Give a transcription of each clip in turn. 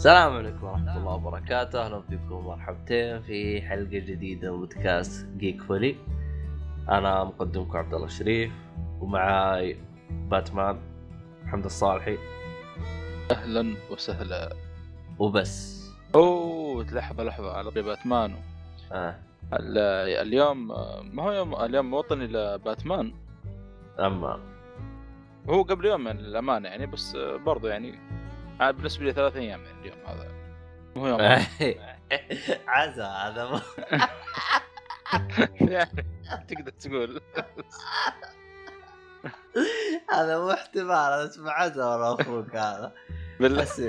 السلام عليكم ورحمة الله وبركاته، أهلا فيكم ومرحبتين في حلقة جديدة من بودكاست جيك فولي. أنا مقدمكم عبد الله الشريف ومعاي باتمان محمد الصالحي أهلا وسهلا وبس. أوه لحظة لحظة على باتمان آه. ال- اليوم ما هو يوم اليوم وطني لباتمان أما هو قبل يوم يعني للأمانة يعني بس برضو يعني عاد بالنسبة لي ثلاث أيام يعني اليوم هذا مو يوم عزا هذا مو- يعني تقدر تقول هذا مو احتمال هذا اسمه عزا ولا أخوك هذا. بالله بس.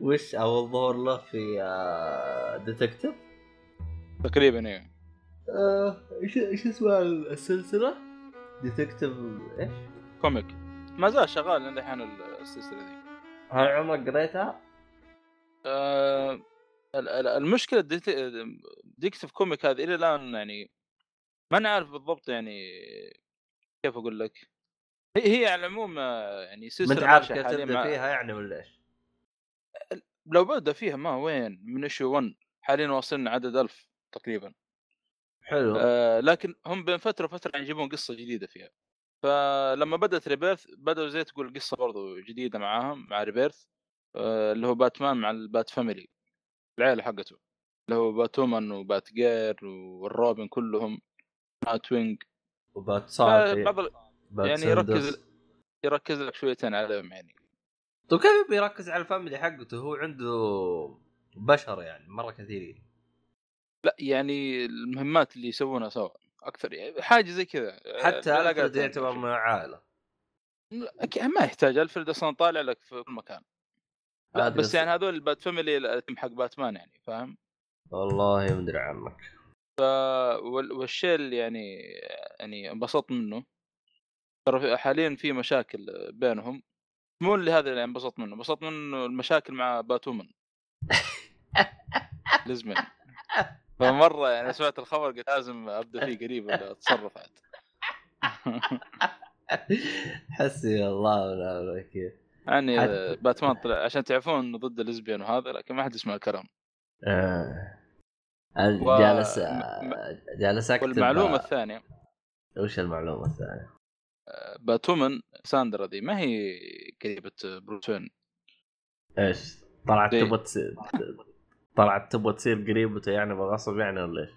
وش أول ظهور له في ديتكتيف؟ تقريبا إيه آه، إيش إيش اسمها السلسلة؟ Detective إيش؟ Comic ما زال شغال لين الحين السلسلة ذي. هل عمرك قريتها؟ آه، ال- ال- المشكلة Detective Comic هذه إلى الآن يعني ما نعرف بالضبط يعني كيف أقول لك. هي هي على العموم آه، يعني ما أنت سلسله عارف كيف تبدأ فيها يعني ولا إيش؟ لو بدا فيها من وين؟ من issue 1 حاليا واصلين عدد ألف تقريبا. حلو. آه لكن هم بين فترة وفترة يعني يجيبون قصة جديدة فيها. فلما بدأت Rebirth بدأوا زي تقول قصة برضو جديدة معاهم مع Rebirth آه اللي هو باتمان مع ال Bat family العيلة حقته اللي هو Batwoman و Batgirl والروبن كلهم Batwing. وبات صالحي بعض ال- بات يعني. يركز يركز لك شويتين عليهم يعني. طيب كيف بيركز على ال family حقته؟ هو عنده بشر يعني مرة كثيرين. لا يعني المهمات اللي يسوونها سوا. أكثر يعني حاجة زي كذا حتى علاقات الفريد. يعتبر من العائله ما يحتاج الفريد أصلا طالع لك في كل مكان. لا بس يعني هذول ال Bat family ال team حق باتمان يعني فاهم؟ والله مدري عنك. وال- والشيء اللي يعني يعني انبسطت منه ترى حاليا في مشاكل بينهم. مو اللي هذا اللي انبسطت منه انبسطت منه المشاكل مع باتومن لزمن فمرة يعني سمعت الخبر قلت لازم أبدأ فيه قريب ولا أتصرف عاد حسبي الله ونعم الوكيل يعني حتى- باتمان طلع عشان تعرفون إنه ضد الليزبيان وهذا لكن ما حد يسمع الكلام آه. و- جالس م- جالس أكتب والمعلومة الثانية وش المعلومة الثانية؟ Batwoman ساندرا ذي ما هي قريبة بروس وين إيش؟ طلعت. تبغى طلعت تبغى تصير قريبته يعني بغصب يعني ولا إيش؟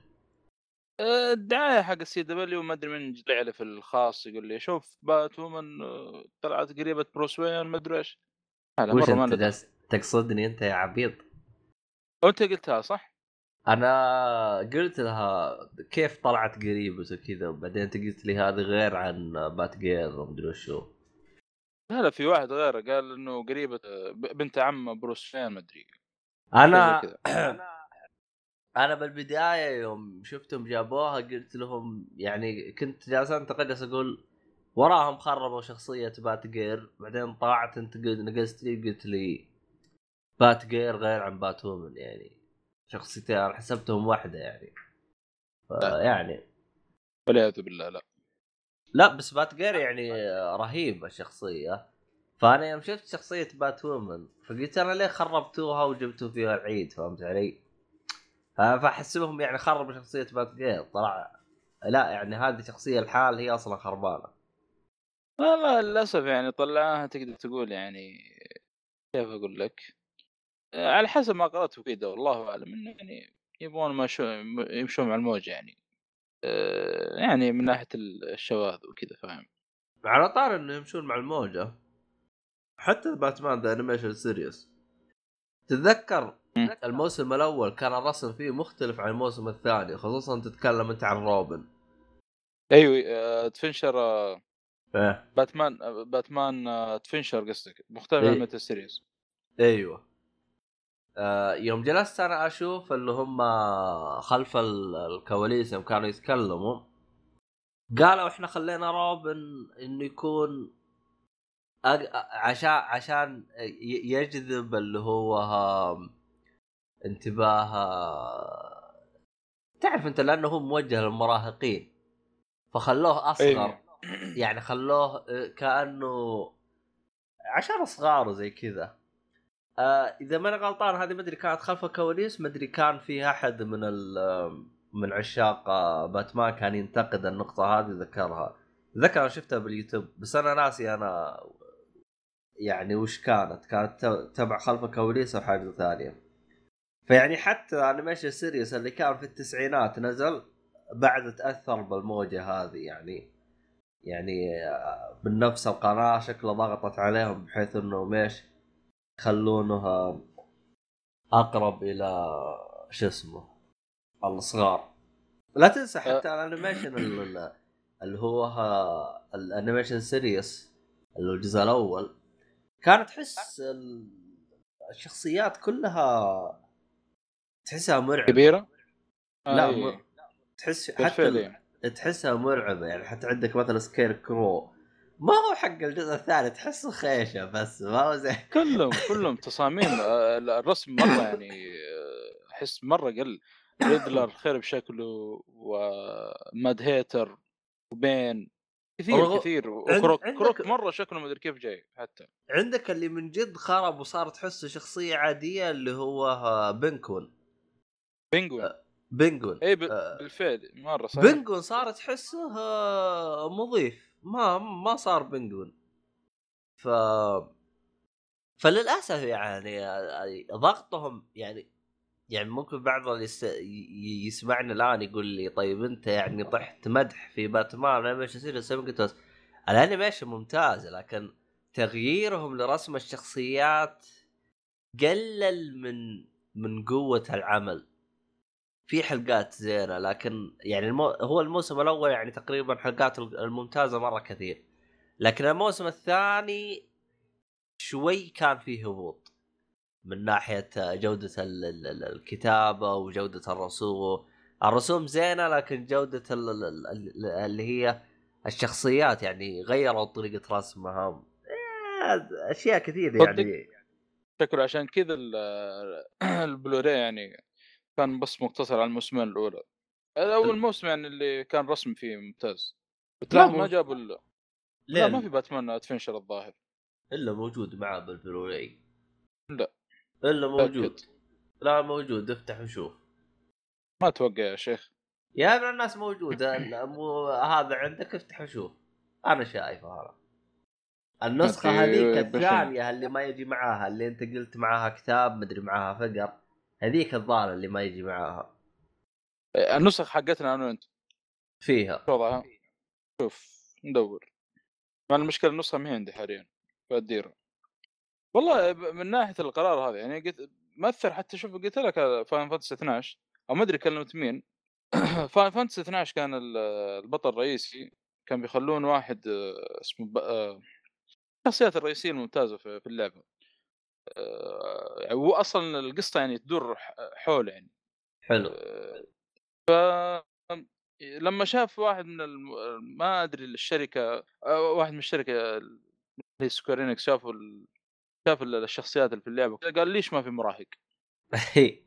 آه، الدعاية حق ال CW ما أدري من طلع لي في الخاص يقول لي شوف Batwoman آه، طلعت قريبة بروس وين ما أدري إيش وش أنت جالس تقصدني أنت يا عبيط؟ وأنت قلتها صح؟ أنا قلت لها كيف طلعت قريبته كذا وبعدين أنت قلت لي هذه غير عن بات جير ومدري وشو لا لا في واحد غيره قال إنه قريبة ب- بنت عم بروس وين ما أدري أنا. أنا بالبداية يوم شفتهم جابوها قلت لهم يعني كنت جالس انتقد أقول وراهم خربوا شخصية بات جير بعدين طلعت انت قلت نقزت لي قلت لي بات جير غير عن بات وومن يعني. شخصيتين أنا حسبتهم واحدة يعني. لا. يعني. والعياذ بالله لا. لا بس بات جير يعني رهيبة الشخصيه فانا يوم شفت شخصية بات وومن فقلت أنا ليه خربتوها وجبتوا فيها العيد؟ فهمت علي؟ فأحسبهم يعني خربوا شخصية بات جير طلع لا يعني هذه شخصية الحال هي أصلا خربانة. والله للأسف يعني طلعوها تقدر تقول يعني كيف أقول لك؟ على حسب ما قرأت كذا والله أعلم انه يعني يبغون ما شو يمشون مع الموجه يعني. آه، يعني من ناحية الشواذ وكذا فاهم؟ على طار إنه يمشون مع الموجة. حتى باتمان the animation series تتذكر. الموسم الأول كان الرسم فيه مختلف عن الموسم الثاني خصوصا تتكلم أنت عن روبن. أيوه آه، تفنشر آه، إيه. باتمان آه، باتمان آه، تفنشر قصدك. مختلف إيه. عن ميتا سيريز أيوه. آه يوم جلست أنا أشوف اللي هم خلف ال- الكواليس يوم كانوا يتكلموا قالوا إحنا خلينا روبن إنه يكون عشان عشان يجذب اللي هو انتباه ها- تعرف أنت لأنه هو موجه للمراهقين. فخلوه أصغر. أيوه يعني خلوه آه، كأنه عشان صغار وزي كذا. آه إذا ماني غلطان هذه مدري كانت خلف الكواليس مدري كان في أحد من ال من عشاق آه، باتمان كان ينتقد النقطة هذه ذكرها. ذكر شفتها باليوتيوب. بس أنا ناسي أنا يعني وش كانت؟ كانت تبع خلف الكواليس أو حاجة ثانية. فيعني حتى animation series اللي كان في التسعينات نزل بعد تأثر بالموجة هذه. يعني يعني من نفس القناة شكله ضغطت عليهم بحيث إنه إيش يخلونها أقرب إلى شو اسمه الصغار. لا تنسى حتى ال animation اللي هو ال animation series اللي هو الجزء الأول. كانت تحس الشخصيات كلها تحسها مرعبة. كبيرة؟ لا م... تحس حتى تحسها مرعبة. يعني حتى عندك مثلا Scarecrow. ما هو حق الجزء الثاني تحسه خيشة بس ما هو زي كلهم كلهم تصاميم. آه، الرسم مرة يعني آه، أحس مرة قل. Riddler خير بشكله و Mad Hatter وبين كثير ورغ... كثير. وكروك عندك... كروك مرة شكله مدري كيف جاي حتى. عندك اللي من جد خرب وصار تحسه شخصية عادية اللي هو بنكون بنجون بنجون اي ب... آه بالفعل مرة صحيح. بنجون صار تحسه مضيف. ما ما صار بنجون ف فللأسف يعني ضغطهم يعني يعني ممكن بعض اللي يس... يسمعني الآن يقول لي طيب أنت يعني طحت مدح في باتمان animation series ال animation ممتاز لكن تغييرهم لرسم الشخصيات قلل من من قوة العمل. في حلقات زينة لكن يعني المو... هو الموسم الأول يعني تقريبا حلقات الممتازة مرة كثير. لكن الموسم الثاني شوي كان فيه هبوط. من ناحية جودة الكتابة وجودة الرسوم. الرسوم زينة لكن جودة اللي هي الشخصيات يعني غيروا طريقة رسمها. إيه، أشياء كثير يعني. شكله عشان كذا البلوري يعني كان بس مقتصر على الموسمين الأولى. اول موسم يعني اللي كان رسم فيه ممتاز. لا ما جابوا لا, لا ما في باتمان أدفنشر الظاهر. إلا موجود معاه بالبلوراي لا. إلا موجود. لا موجود. افتح وشوف. ما أتوقع يا شيخ. يا ابن الناس موجود. مو هذا عندك افتح وشوف. أنا شايفه هذا. النسخة هذيك الثانية اللي ما يجي معاها اللي أنت قلت معاها كتاب مدري معاها فقر هذيك الظاهرة اللي ما يجي معاها. النسخ حقتنا أنا وأنت. فيها. وضعها. شوف ندور. مع المشكلة النسخة ما عندي حاليا. فأديرها. والله من ناحية القرار هذا يعني قلت ما اثر حتى شوف قلت لك Final Fantasy 12 أو ما أدري كلمت مين. Final Fantasy 12 كان البطل الرئيسي كان بيخلون واحد آه، اسمه آه، الشخصيات الرئيسية الممتازة في اللعبة. آه، هو أصلا القصة يعني تدور حول يعني. حلو. ف لما شاف واحد من الم... ما أدري الشركة واحد من الشركة اللي سكوير شافوا شاف الشخصيات اللي في اللعبة قال ليش ما في مراهق؟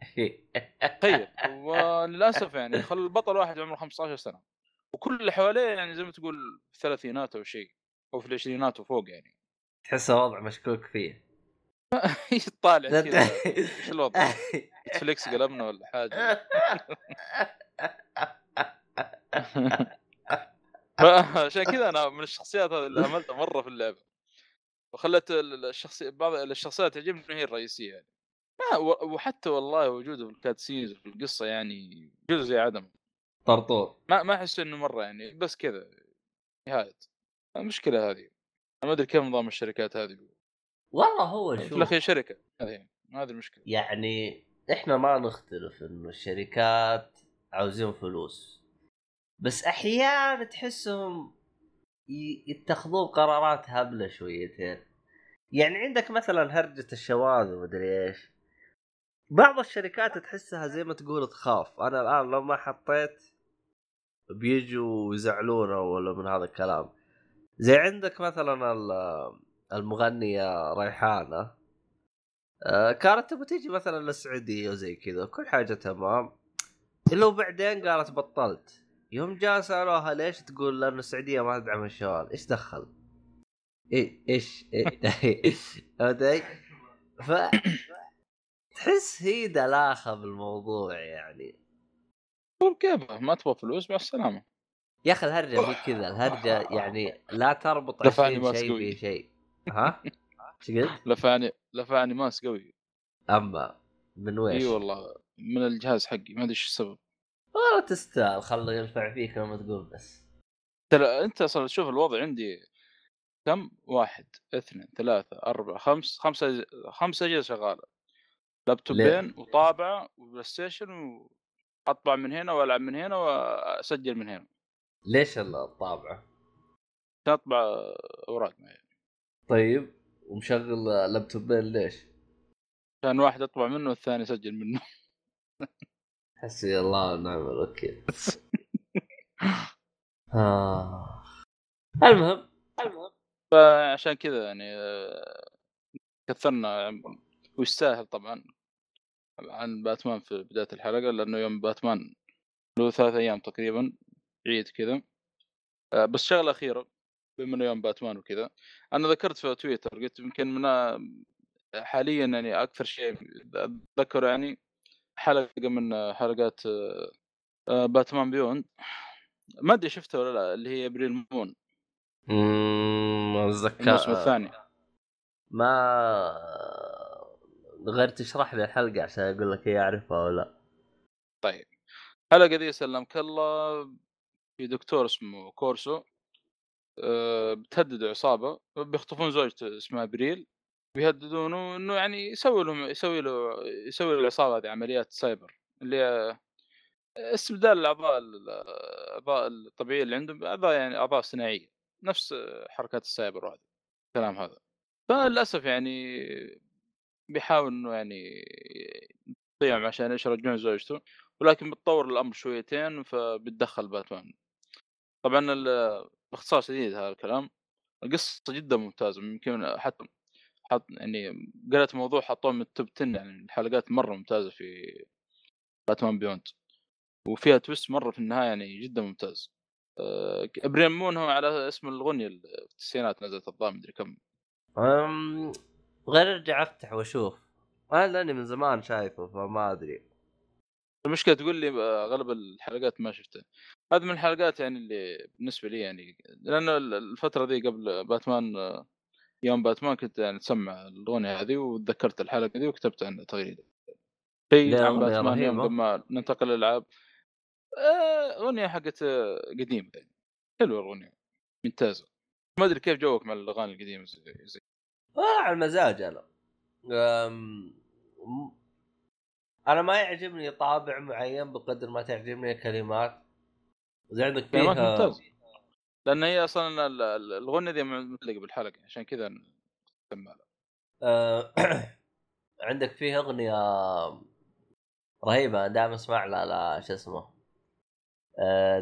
تخيل وللأسف يعني خل البطل واحد عمره 15 سنة وكل اللي حواليه يعني زي ما تقول في الثلاثينات أو شيء أو في العشرينات وفوق يعني. تحسه وضع مشكوك فيه. طالع كذا؟ إيش الوضع؟ نتفليكس قلبنا ولا حاجة؟ فعشان كذا أنا من الشخصيات هذه اللي عملتها مرة في اللعبة. وخلت الشخصيه بعض الشخصيات تعجبني هي الرئيسية يعني. ما وحتى والله وجوده في ال cutscenes في القصة يعني وجوده زي عدم. طرطور. ما ما أحس إنه مرة يعني بس كذا نهاية. المشكلة هذه. ما أدري كيف نظام الشركات هذه. والله هو شوف في الأخير شركة هذه هذه المشكلة. يعني إحنا ما نختلف إنه الشركات عاوزين فلوس. بس أحيانا تحسهم يتخذون قرارات هبله شويتين يعني عندك مثلا هرجة الشواذ ومدري إيش. بعض الشركات تحسها زي ما تقول تخاف. أنا الآن لو ما حطيت بيجوا يزعلونا ولا من هذا الكلام. زي عندك مثلا المغنية ريحانة. آه، كانت تبغى تيجي مثلا للسعودية وزي كذا كل حاجة تمام. إلا وبعدين قالت بطلت. يوم جاء سالوها ليش تقول لأن السعودية ما تدعم الشباب إيش دخل؟ إيه إيش إيش فهمت؟ ف تحس هي دلاخة بالموضوع يعني كيفه ما تبغى فلوس مع السلامه يا أخي الهرجة مو كذا الهرجة يعني لا تربط دفعني 20 ماس شيء قوي. في شيء ها؟ إيش قلت؟ لفعني لفعني ماس قوي أما من ويش؟ إي والله من الجهاز حقي ما أدري إيش السبب والله تستاهل خله يرفع فيك لما تقول بس. ترى أنت أصلا شوف الوضع عندي. كم؟ واحد اثنين ثلاثة أربعة خمس خمسة خمسة أجهزة شغالة. لابتوبين وطابعة وبلاي ستيشن وأطبع من هنا وألعب من هنا وأسجل من هنا. ليش الطابعه؟ عشان أطبع أوراق معي. طيب ومشغل لابتوبين ليش؟ عشان واحد أطبع منه والثاني أسجل منه. حسبي الله ونعم الوكيل. آه. المهم. المهم. فعشان كذا يعني آه، كثرنا ويستاهل طبعا عن باتمان في بداية الحلقة لأنه يوم باتمان له ثلاث أيام تقريبا عيد كذا. آه، بس شغلة أخيرة بما إنه يوم باتمان وكذا. أنا ذكرت في تويتر قلت يمكن من آه، حاليا يعني أكثر شيء أتذكره يعني حلقة من آه، حلقات آه، آه، Batman Beyond. ما أدري شفتها ولا لا اللي هي April Moon اممم أتذكر الموسم الثاني. ما غير تشرح لي الحلقة عشان أقول لك هي أعرفها ولا لا. طيب. الحلقة دي سلمك الله في دكتور اسمه كورسو أه بتهدد عصابة بيخطفون زوجته اسمها ابريل. بيهددونه انه يعني يسوي لهم يسوي له يسوي للعصابة هذه عمليات سايبر اللي استبدال الأعضاء الأعضاء الطبيعية اللي عندهم باعضاء يعني أعضاء صناعية نفس حركات السايبر وهذا الكلام هذا. فللأسف يعني بيحاول إنه يعني يطيعهم عشان إيش يرجعون زوجته ولكن بتطور الأمر شويتين فبتدخل باتمان. طبعا باختصار شديد هذا الكلام القصة جدا ممتازة يمكن حتى حط يعني قرأت موضوع حطوه من ال top 10 يعني الحلقات مرة ممتازة في Batman Beyond وفيها twist مرة في النهاية يعني جدا ممتاز. آه، April Moon هو على اسم الأغنية اللي في التسعينات نزلت الظاهر مدري كم. أم... غير أرجع أفتح وأشوف. أنا لأني من زمان شايفه فما أدري. المشكلة تقول لي آه، أغلب الحلقات ما شفتها. هذه من الحلقات يعني اللي بالنسبة لي يعني لأنه ال- الفترة ذي قبل باتمان آه، يوم باتمان كنت يعني تسمع الأغنية هذه وتذكرت الحلقة ذي وكتبت عنها تغريدة. شيء لا، عن باتمان يوم. لما ننتقل للألعاب. آه، أغنية حقت آه، قديمة يعني. حلوة الأغنية. ممتازة. ما أدري كيف جوك مع الأغاني القديمة زي, زي. آه على المزاج أنا. أم... أنا ما يعجبني طابع معين بقدر ما تعجبني الكلمات زي عندك كلمات فيها لأن هي أصلا ال- ال- الاغنيه ذي متعلقه بالحلقة عشان كذا سمعها آه، عندك فيه أغنية رهيبة دائما أسمع لها لا شو اسمه؟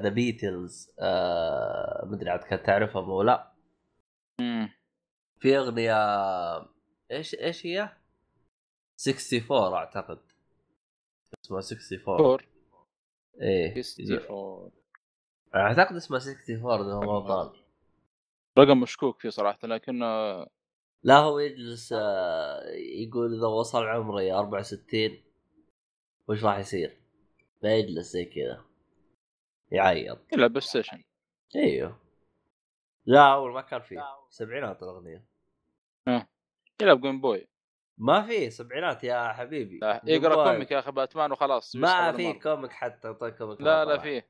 The Beatles مدري عاد كنت تعرفها أو لا. في أغنية إيش إيش هي؟ 64 أعتقد. اسمها 64 فور إيه 64 أعتقد اسمها 64 اذا ما غلطان رقم مشكوك فيه صراحة لكن لا هو يجلس آه، يقول إذا وصل عمري 64 وش راح يصير؟ فيجلس زي كذا. يعيط. يلعب بلاي ستيشن. إيوه. لا اول ما كان فيه. سبعينات الأغنية. يلعب Game Boy ما في سبعينات يا حبيبي. لا، يقرأ جوال. كوميك يا أخي باتمان وخلاص ما في. comic حتى comic لا لا. فيه.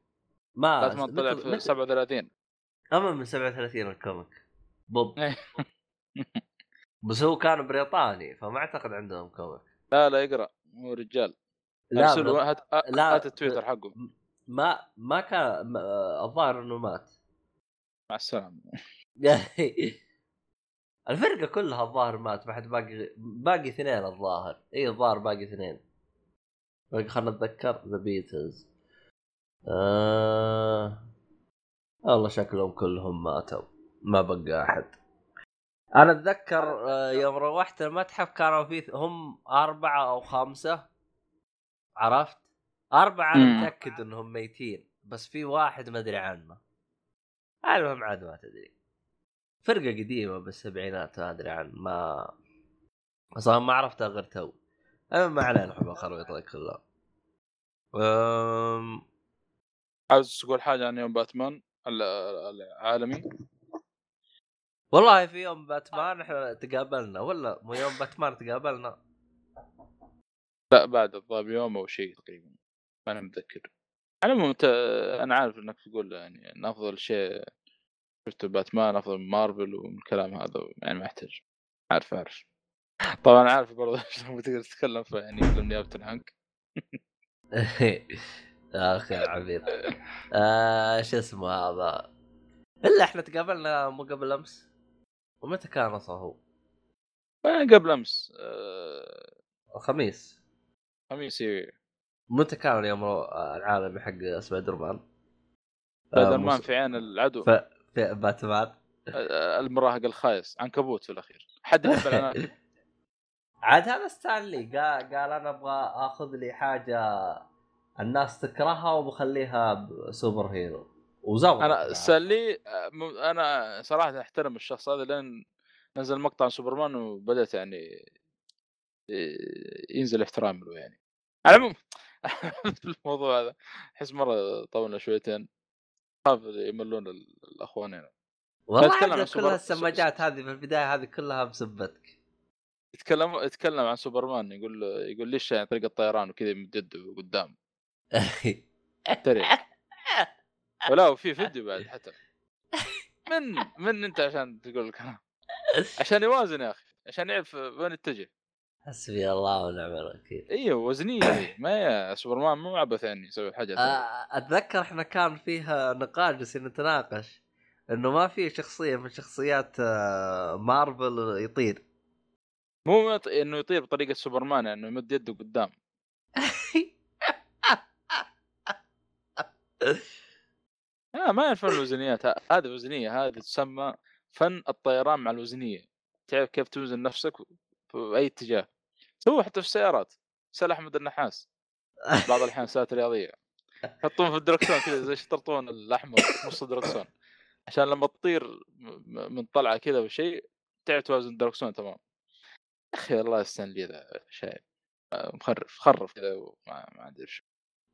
ما باتمان طلع في متى- 37 اما من 37 ال comic. بوب. بس هو كان بريطاني فما أعتقد عندهم comic. لا لا يقرأ هو رجال. لا هات لا، هات التويتر حقه. ما ما كان ما- الظاهر إنه مات. مع السلامة. الفرقة كلها الظاهر مات ما حد باقي باقي اثنين الظاهر. إي الظاهر باقي اثنين. باقي خلنا نتذكر ذا بيتلز آه... والله شكلهم كلهم ماتوا. ما بقى أحد. أنا أتذكر آه، يوم روحت المتحف كانوا في هم أربعة أو خمسة. عرفت؟ أربعة أنا. متأكد إنهم ميتين. بس في واحد ما أدري عنه. المهم عاد ما تدري. فرقة قديمة بالسبعينات ما أدري عن ما أصلا ما عرفتها غير تو. أنا ما علينا نحب الخرابيط ذي كلها أم... عاوز تقول حاجة عن يوم باتمان ال- العالمي؟ والله في يوم باتمان إحنا تقابلنا ولا مو يوم باتمان تقابلنا. لا بعد الضاب يوم أو شيء تقريبا ما أنا متذكر. على العموم أنت أنا عارف إنك تقول يعني إن أفضل شيء شفته باتمان أفضل من مارفل ومن الكلام هذا يعني ما يحتاج. عارف عارف. طبعا عارف برضه بتقدر تتكلم في يعني فيلم نيابة عنك أخي يا عبيد. آه شو اسمه هذا؟ إلا إحنا تقابلنا مو قبل أمس؟ ومتى كان أصلا هو؟ قبل أمس. آه، الخميس. خميس إيه. متى كان اليوم العالمي حق سبايدر مان؟ سبايدر آه، مان مس- في عين العدو. ف... في باتمان. آه، المراهق الخايس عنكبوت في الأخير. حد عاد هذا Stan Lee قال قال أنا أبغى آخذ لي حاجة الناس تكرهها وبخليها superhero. وزبط أنا سالي آه، م- أنا صراحة أحترم الشخص هذا لين نزل مقطع عن سوبرمان وبدأت يعني إيه، ينزل احترام له يعني. على العموم الموضوع هذا أحس مرة طولنا شويتين. خاف يملون ال- الأخوان هنا والله عاد عن كل سوبر- السماجات هذه في البداية هذه كلها بسبتك. يتكلم يتكلم عن سوبرمان يقول يقول ليش يعني طريقة طيران وكذا يمدد قدام ترى ولا وفي فيديو بعد حتى. من من أنت عشان تقول الكلام؟ عشان يوازن يا أخي عشان يعرف وين يتجه. حسبي الله ونعم الوكيل. أيوه وزنيه. ما هي سوبرمان مو عبث يعني يسوي حاجة آه، أتذكر إحنا كان فيها نقاش جالسين نتناقش إنه ما في شخصية من شخصيات آه، مارفل يطير. مو إنه يطير بطريقة سوبرمان يعني إنه يمد يده قدام. آه ما يعرفون الوزنيات. هذه وزنية هذه تسمى فن الطيران مع الوزنية. تعرف كيف توزن نفسك في أي اتجاه. سووا حتى في السيارات. سأل أحمد النحاس. بعض الاحيان سيارات رياضيه يحطون في الدركسون كذا زي الشطرطون الأحمر في نص الدركسون. عشان لما تطير من طلعة كذا وشيء تعرف توازن الدركسون تمام. يا أخي الله يستنلي ذا شايب آه، مخرف خرف كذا وما ما أدري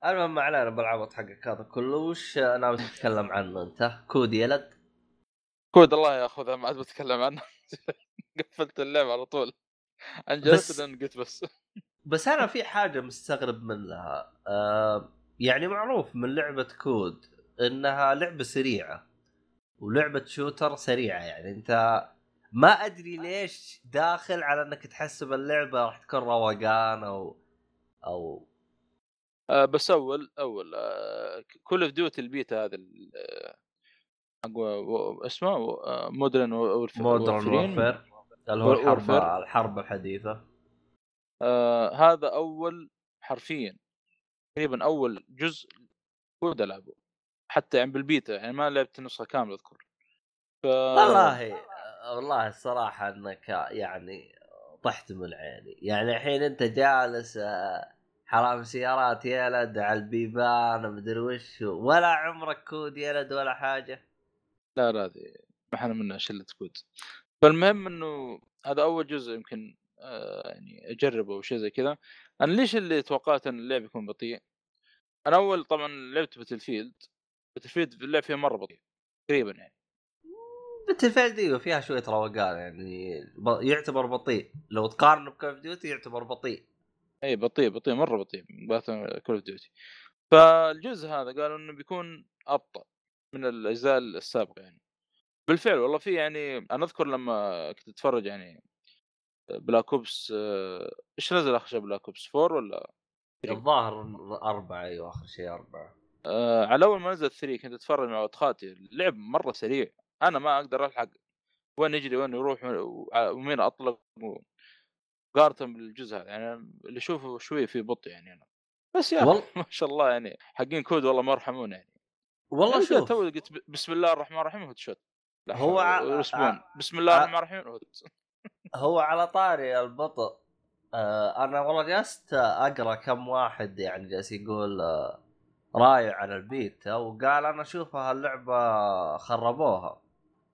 المهم ما علينا بالعبط حقك هذا كله. وش ناوي تتكلم عنه أنت؟ كود يلد؟ كود الله ياخذها ما عاد بتكلم عنه. قفلت اللعبه على طول. بس- انجلت لأن قلت بس. بس أنا في حاجة مستغرب منها. آه يعني معروف من لعبة كود إنها لعبة سريعة. ولعبة shooter سريعة يعني. أنت ما أدري ليش داخل على إنك تحسب اللعبة راح تكون روقان أو أو آه بس أول أول Call of Duty ال beta هذا آه، اسمه Modern Modern Warfare اللي هو الحرب warfare. الحرب الحديثة. آه هذا أول حرفيا تقريبا أول جزء كود ألعبه حتى يعني بالبيتا يعني ما لعبت النسخه كاملة أذكر. ف... والله والله الصراحة إنك يعني طحت من عيني يعني الحين أنت جالس آه، حرام سيارات يلد على البيبان مدري وش. ولا عمرك كود يلد ولا حاجة. لا لا هذه ما إحنا منها شلة كود. فالمهم إنه هذا أول جزء يمكن آه يعني أجربه أو شيء زي كذا. أنا ليش اللي توقعت إن اللعب يكون بطيء؟ أنا أول طبعا لعبت Battlefield Battlefield اللعب فيها مرة بطيء تقريبا يعني. Battle إيوه فيها شوية روقان يعني يعتبر بطيء. لو تقارنه ب Call of Duty يعتبر بطيء. إي بطيء بطيء مرة بطيء Call of Duty فالجزء هذا قالوا إنه بيكون أبطأ من الأجزاء السابقة يعني. بالفعل والله في يعني أنا أذكر لما كنت أتفرج يعني Black Ops إيش نزل آخر شيء Black Ops 4 ولا. الظاهر أربعة أيوه آخر شيء أربعة. آه على أول ما نزل 3 كنت أتفرج مع ولد خالتي اللعب مرة سريع. أنا ما أقدر ألحق وين يجري وين يروح ومين أطلق مقارنه بالجزء هذا يعني اللي اشوفه شوية في بطء يعني أنا. بس يا وال- ما شاء الله يعني حقين كود والله ما يرحمون يعني. والله يعني شوف تو قلت بسم الله الرحمن الرحيم headshot. هو ع- حول- respawn ع- بسم الله الرحمن الرحيم هوت هو على طاري البطء. آه أنا والله جلست أقرأ كم واحد يعني جالس يقول آه رايه على البيتا وقال أنا أشوفها اللعبه خربوها.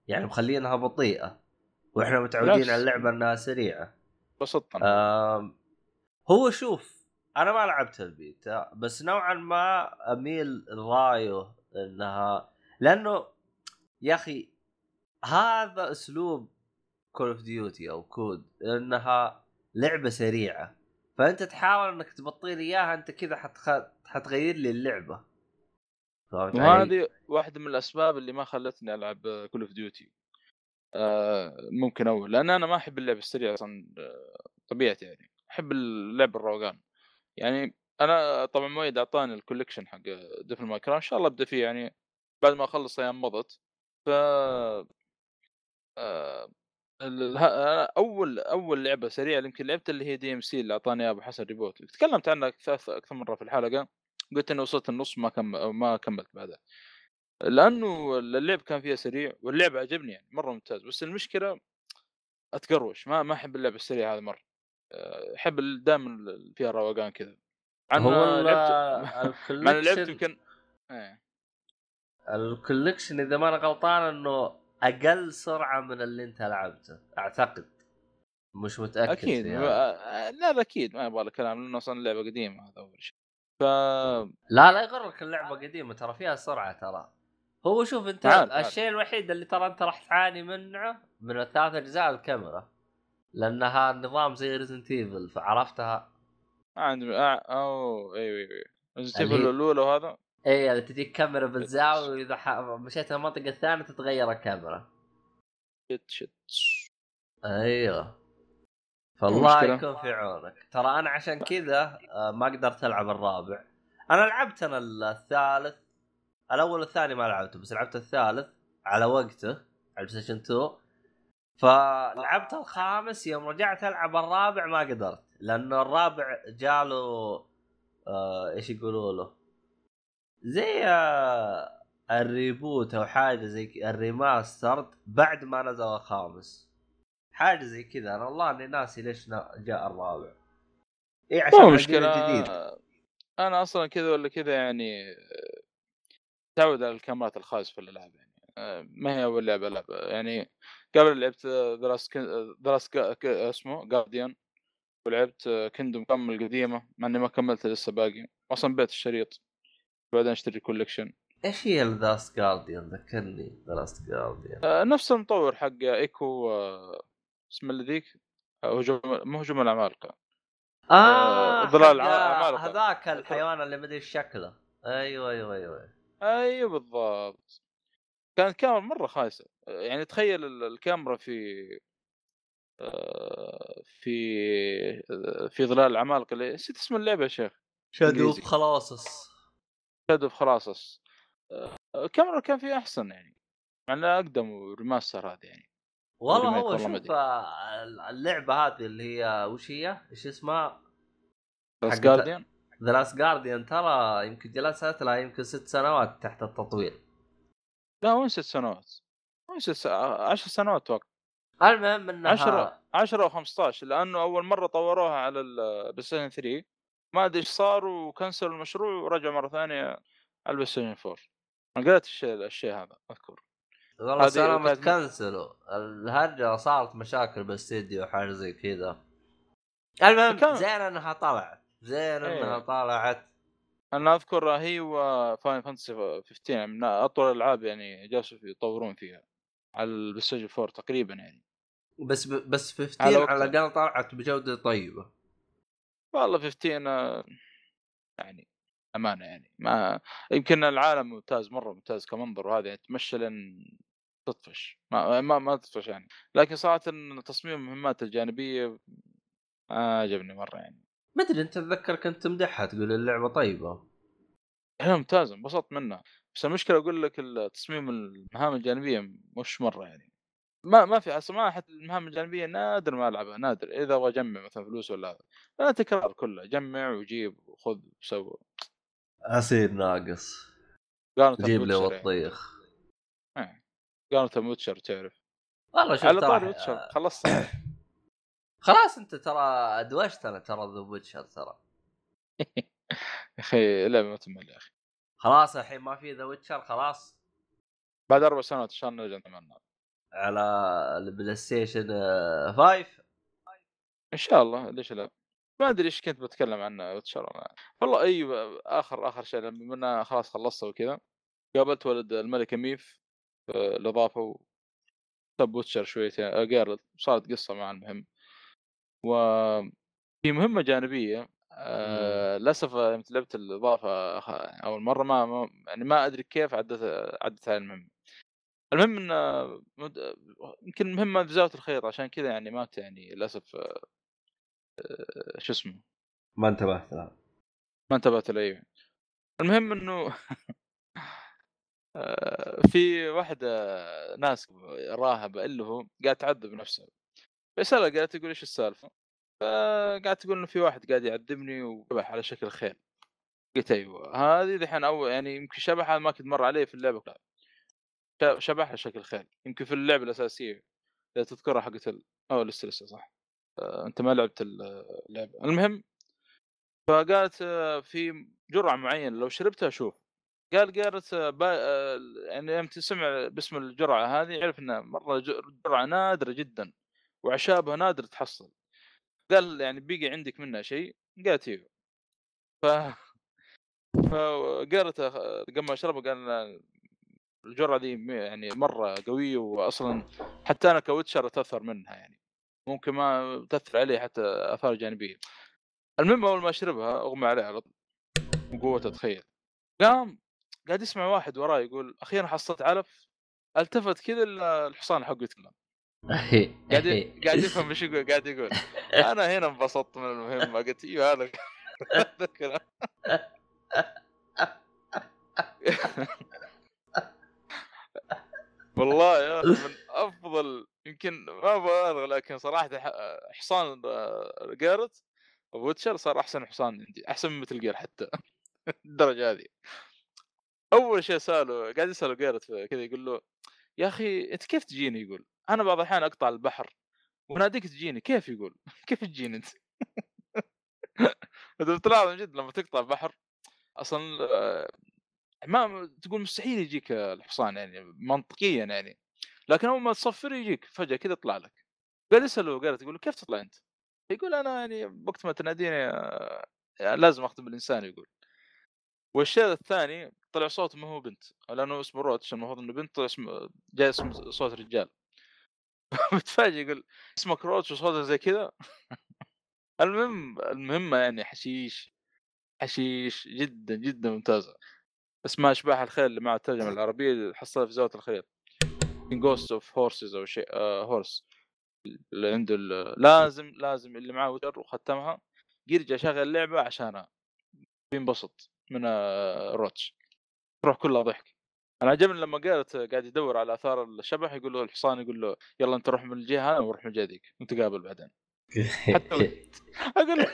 يعني مخلينها بطيئة وإحنا متعودين. على اللعبة إنها سريعة. بسطت آم، هو شوف أنا ما لعبت البيتا بس نوعا ما أميل رايه إنها لأنه يا أخي هذا أسلوب Call of Duty أو كود انها لعبة سريعة. فأنت تحاول إنك تبطل لي إياها أنت كذا حتخ... حتغير لي اللعبة. فهمت علي؟ وهذه واحدة من الأسباب اللي ما خلتني ألعب Call of Duty ممكن اول لأن أنا ما أحب اللعب السريع أصلا آه، طبيعتي يعني. أحب اللعب الروقان. يعني أنا طبعا مويد أعطاني ال collection حق Devil May Cry إن شاء الله أبدأ فيه يعني بعد ما أخلص أيام مضت. ف آه، أنا أول أول لعبة سريعة يمكن لعبت اللي هي DMC اللي أعطاني أبو حسن reboot. تكلمت عنها أكثر أكثر مرة في الحلقة قلت إني وصلت النص ما كم ما كملت بعدها. لأنه اللعب كان فيها سريع واللعب عجبني يعني مرة ممتاز. بس المشكلة أتقروش ما ما أحب اللعب السريع هذا مرة. أه، أحب دائما فيها روقان كذا. عن هو لعبت إني لعبت يمكن إيه. ال collection إذا ما أنا غلطان إنه أقل سرعة من اللي أنت لعبته أعتقد. مش متأكد أكيد. ما- لا لا أكيد ما يبغى كلام لأنه أصلا اللعبه قديمة هذا أول شيء. ف لا لا يغرك اللعبة قديمة ترى فيها سرعة ترى. هو شوف انت عارف. الشيء الوحيد اللي ترى انت راح تعاني منه من الثلاث اجزاء الكاميرا لأنها نظام زي Resident Evil فعرفتها ما عندي آه، أوه أيوه أيوه Resident Evil الأولى وهذا؟ اي اللي تجيك كاميرا بالزاوية وإذا ح... مشيت المنطقة الثانية تتغير الكاميرا. شت شت أيوه. فالله المشكلة؟ يكون في عونك. ترى أنا عشان كذا آه، ما قدرت ألعب الرابع. أنا لعبت أنا الثالث الأول والثاني ما لعبته بس لعبت الثالث على وقته على Station 2 فلعبت الخامس يوم رجعت ألعب الرابع ما قدرت لأنه الرابع جاله آه إيش يقولوا له؟ زي آه ال reboot أو حاجة زي ال remastered بعد ما نزل الخامس. حاجة زي كذا أنا والله إني ناسي ليش جاء الرابع. اي عشان مشكلة. الجديد. أنا أصلا كذا ولا كذا يعني آه، تعود على الكاميرات الخاص في الالعاب يعني. آه، ما هي أول لعبة العبها يعني قبل لعبت The Last The Last اسمه Guardian ولعبت Kingdom Come القديمة مع إني ما كملت لسه باقي. أصلا بعت الشريط. بعدين أشتري collection إيش هي The Last Guardian ذكرني Guardian آه، نفس المطور حق Ico آه، اسمه اللي ذيك؟ هجوم مو هجوم العمالقه آه ظلال العمالقة. هذاك الحيوان اللي مدري شكله. أيوه أيوه أيوه. أيوه بالضبط كانت كاميرا مرة خايسة يعني تخيل ال- الكاميرا في آه، في آه، في ظلال العمالقه اللي نسيت اسم اللعبة يا شيخ Shadow إنجليزي. Colossus Shadow of Colossus آه، الكاميرا كان فيها أحسن يعني مع انها أقدم و remaster هذه يعني والله هو شوف. آه، اللعبة هذه اللي هي وش هي؟ إيش اسمها؟ Guardian The Last Guardian ترى يمكن جلست لها يمكن ست سنوات تحت التطوير. لا وين ست سنوات. وين ست عشر سنوات أتوقع المهم إنها 10 10 أو 15 لأنه أول مرة طوروها على ال PlayStation 3 ما أدري إيش صار وكنسلوا المشروع ورجعوا مرة ثانية على ال PlayStation 4 أنا قريت الشيء الشيء هذا أذكر. والله سلامة كنسلوا الهرجة صارت مشاكل بالاستديو وحاجة زي كذا. المهم كان- زين إنها طلعت. زين إنها إيه. طلعت أنا أذكر هي و Final Fantasy 15 يعني من أطول الألعاب يعني جالسوا يطورون فيها. على ال PlayStation 4 تقريبا يعني. بس ب... بس 15 على على. الأقل طلعت بجودة طيبة. والله 15 آه، يعني أمانة يعني. ما يمكن العالم ممتاز مرة ممتاز كمنظر وهذا يعني تمشى لين تطفش. ما ما, ما تطفش يعني. لكن صراحة تصميم المهمات الجانبية ما عجبني مرة يعني. ما أدري أنت اتذكر كنت تمدحها تقول اللعبة طيبة. هي ممتازة انبسطت منها. بس المشكلة أقول لك تصميم المهام الجانبية مش مرة يعني. ما ما في أصلا ما حتى المهام الجانبية نادر ما ألعبها نادر. إذا أبغى أجمع مثلا فلوس ولا هذا لا تكرار كلها جمع وجيب وخذ وسوي. عصير ناقص. جيب لي يعني. بطيخ قارنة بوتشر تعرف. والله شوف على طاري ترى ويتشر خلصت. خلاص انت ترى ادوشت أنا ترى ذا ويتشر ترى. يا أخي لعبه ما تمل يا أخي. خلاص الحين ما في ذا ويتشر خلاص. بعد أربع سنوات إن شاء الله نرجع نتمنى. على البلاي ستيشن آه، 5 إن شاء الله ليش لا؟ ما أدري إيش كنت بتكلم عنه ويتشر والله أيوه آخر آخر شيء لما خلاص خلصت وكذا قابلت ولد الملكه ميف آه، الاضافه و سب ويتشر شويتين آه، جارلت صارت قصة مع المهم. و في مهمة جانبية آه، للأسف يوم لعبت الإضافة اول مرة ما, يعني ما أدري كيف عدت عدت على المهم المهم إن مد- يمكن المهمة في زاويه الخيط عشان كذا يعني مات يعني للأسف آه، آه، شو اسمه؟ ما انتبهت لا ما انتبهت له أيوه. المهم إنه آه، في واحدة ناس راهبة اللي هو قاعد تعذب نفسها. فيسالها قالت تقول إيش السالفة؟ فقاعد تقول إنه في واحد قاعد يعذبني وشبح على شكل خيل. قلت أيوه هذه دحين اول يعني يمكن شبح هذا ما كنت مر عليه في اللعبة شبح على شكل خيل. يمكن في اللعبة الأساسية إذا تذكرها حقت ال... أو لسه لسه صح؟ أنت ما لعبت اللعبة. المهم فقالت في جرعة معينة لو شربتها شوف. قال قالت با... يعني يوم تسمع باسم الجرعة هذه عرف إنها مرة جرعة نادرة جدا. وأعشابها نادر تحصل. قال يعني بيجي عندك منها شيء؟ قالت أيوه ف فقالت ما اشربها قال الجرعة دي يعني مرة قوية واصلا حتى أنا كويتشر أتأثر منها يعني. ممكن ما تأثر علي حتى آثار جانبية. المهم أول ما أشربها أغمى عليه على طول من قوته تخيل قام قاعد يسمع واحد وراه يقول أخيرا حصلت علف؟ التفت كذا ال- الحصان حقه يتكلم. قاعد قاعد يفهم إيش يقول قاعد يقول. أنا هنا انبسطت من المهمة قلت إيوه هذا الكلام. والله يا أخي من أفضل يمكن ما ابالغ لكن صراحة حصان آه، جارت ويتشر صار أحسن حصان عندي أحسن من مثل جير حتى الدرجة هذه. أول شيء سأله قاعد يساله جارت كذا يقول له يا أخي أنت كيف تجيني؟ يقول أنا بعض الأحيان أقطع البحر وناديك تجيني كيف يقول؟ كيف تجيني أنت؟ تلاحظ من جد لما تقطع بحر أصلا آه، ما تقول مستحيل يجيك الحصان يعني منطقيا يعني لكن أول ما تصفر يجيك فجأة كذا يطلع لك. قال يساله قال تقول له كيف تطلع أنت؟ يقول أنا يعني وقت ما تناديني آه، يعني لازم اخدم الإنسان يقول. والشيء الثاني طلع صوته ما هو بنت لأنه اسمه روتش المفروض إنه بنت اسمه جاي اسم صوت رجال. متفاجئ يقول اسمك روتش وصوته زي كذا المهم المهمه يعني حشيش حشيش جدا جدا ممتازة. اسمها أشباح الخيل اللي مع الترجمة العربية حصلها في زاوية الخيل. Ghost of Horses أو شيء آه horse اللي عنده لازم لازم اللي معاه Witcher وختمها. يرجع شغل اللعبة عشانها. بينبسط من آه، Roach تروح كلها ضحك. أنا عجبني لما قالت قاعد يدور على آثار الشبح يقول له الحصان يقول له يلا أنت روح من الجهة هذه وروح من الجهة ذيك نتقابل بعدين. حتى أقول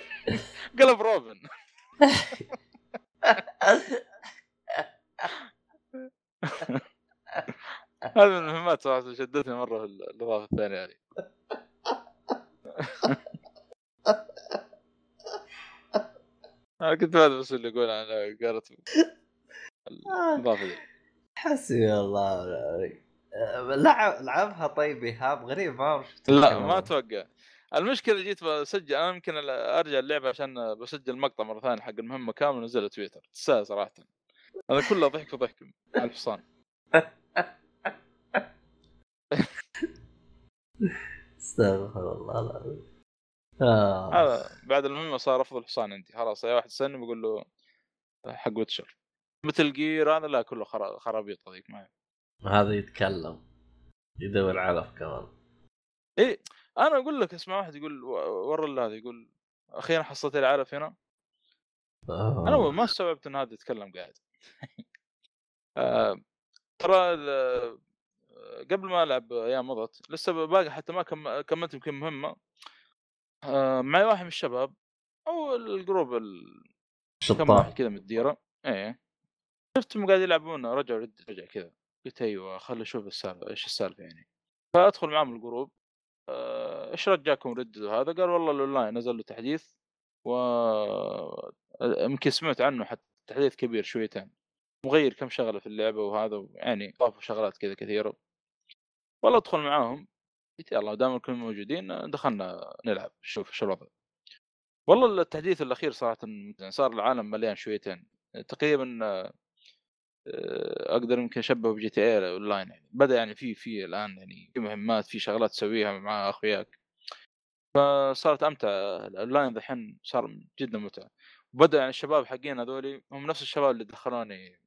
قلب روبن. هذه من المهمات صراحة شدتني مرة في الإضافة الثانية هذه. أنا كنت هذا بس اللي يقول أنا قالت الإضافة دي حسبي الله ونعم لعب لعبها طيب إيهاب غريب ما شفت لا ما. أتوقع المشكلة جيت بسجل أنا يمكن أرجع اللعبة عشان بسجل مقطع مرة ثانية حق المهمة كاملة ونزلها تويتر. تستاهل صراحة. هذا كله ضحك وضحك على الحصان استغفر الله العظيم. آه. هذا بعد المهمة صار أفضل حصان عندي. خلاص أي واحد يسالني بقول له حق ويتشر. مثل جير هذا لا كله خرا- خرابيط هذيك ما هذا يتكلم. يدور علف كمان. إيه أنا أقول لك اسمع واحد يقول ورا هذا يقول أخيرا حصلت عرف هنا. آه. أنا ما استوعبت إن هذا يتكلم قاعد. آه، ترى آه، قبل ما ألعب أيام مضت لسه باقي حتى ما كم- كملت يمكن مهمة. آه، معي واحد من الشباب أو ال group ال- كم واحد كذا من الديرة. إيه. شفتهم قاعد يلعبون رجعوا Red Dead كذا قلت أيوه خل أشوف السالفة إيش السالفة يعني؟ فأدخل معهم ال group آه، إيش رجعكم Red Dead هذا؟ قال والله الأونلاين نزل له تحديث و يمكن سمعت عنه حتى تحديث كبير شويتين مغير كم شغلة في اللعبة وهذا يعني اضافوا شغلات كذا كثيرة. والله أدخل معاهم قلت يلا دام كلهم موجودين دخلنا نلعب شوف شو الوضع. والله التحديث الأخير صراحة. صار العالم مليان شويتين تقريبا أقدر يمكن اشبهه ب GTA Online يعني. بدأ يعني في في الآن يعني في مهمات في شغلات تسويها مع أخوياك. فصارت أمتع. الأونلاين الحين صار جدا متعة. وبدأ يعني الشباب حقين هذولي هم نفس الشباب اللي دخلوني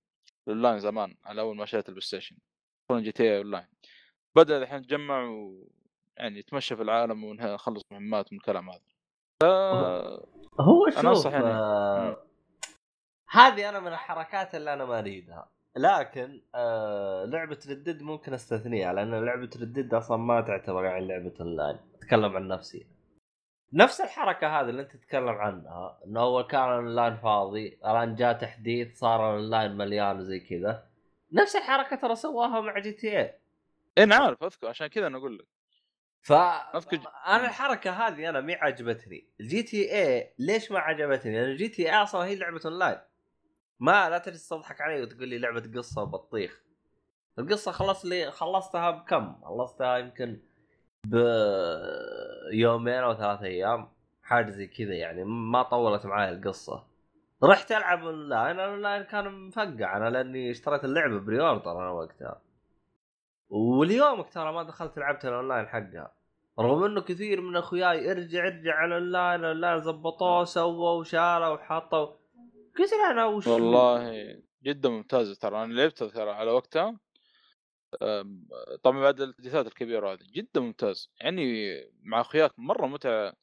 الأونلاين زمان على أول ما شريت ال PlayStation. دخلوني GTA Online. بدأ الحين نتجمع و يعني نتمشى في العالم ونخلص مهمات من الكلام هذا. ف هو أنا شوف يعني. آه هذه أنا من الحركات اللي أنا ما أريدها. لكن آه لعبة Red Dead ممكن أستثنيها لأن لعبة Red Dead أصلا ما تعتبر يعني لعبة اونلاين أتكلم عن نفسي. نفس الحركة هذه اللي أنت تتكلم عنها إنه اول كان اونلاين فاضي الآن جاء تحديث صار اونلاين مليان وزي كذا. نفس الحركة ترى سواها مع GTA إيه أنا عارف أذكر عشان كذا أنا أقول لك. ف أنا الحركة هذه أنا مي عجبتني. ال GTA ليش ما عجبتني؟ لأن ال GTA أصلا هي لعبة اونلاين ما لا تجلس تضحك علي وتقول لي لعبة قصة وبطيخ القصة خلص لي خلصتها بكم؟ خلصتها يمكن بيومين أو ثلاث أيام حاجة زي كذا يعني ما طولت معي القصة. رحت ألعب online ال online كان مفقع أنا لأني اشتريت اللعبة pre-order أنا وقتها. واليوم ترى ما دخلت لعبت الأونلاين حقها. رغم إنه كثير من أخوياي إرجع إرجع على ال online ال online زبطوه سووا وشالوا وحطوا. له أنا وش والله جدا ممتازه ترى أنا لعبتها ترى على وقتها. طبعا بعد التحديثات الكبيرة هذه جدا ممتاز. يعني مع أخوياك مرة متعة.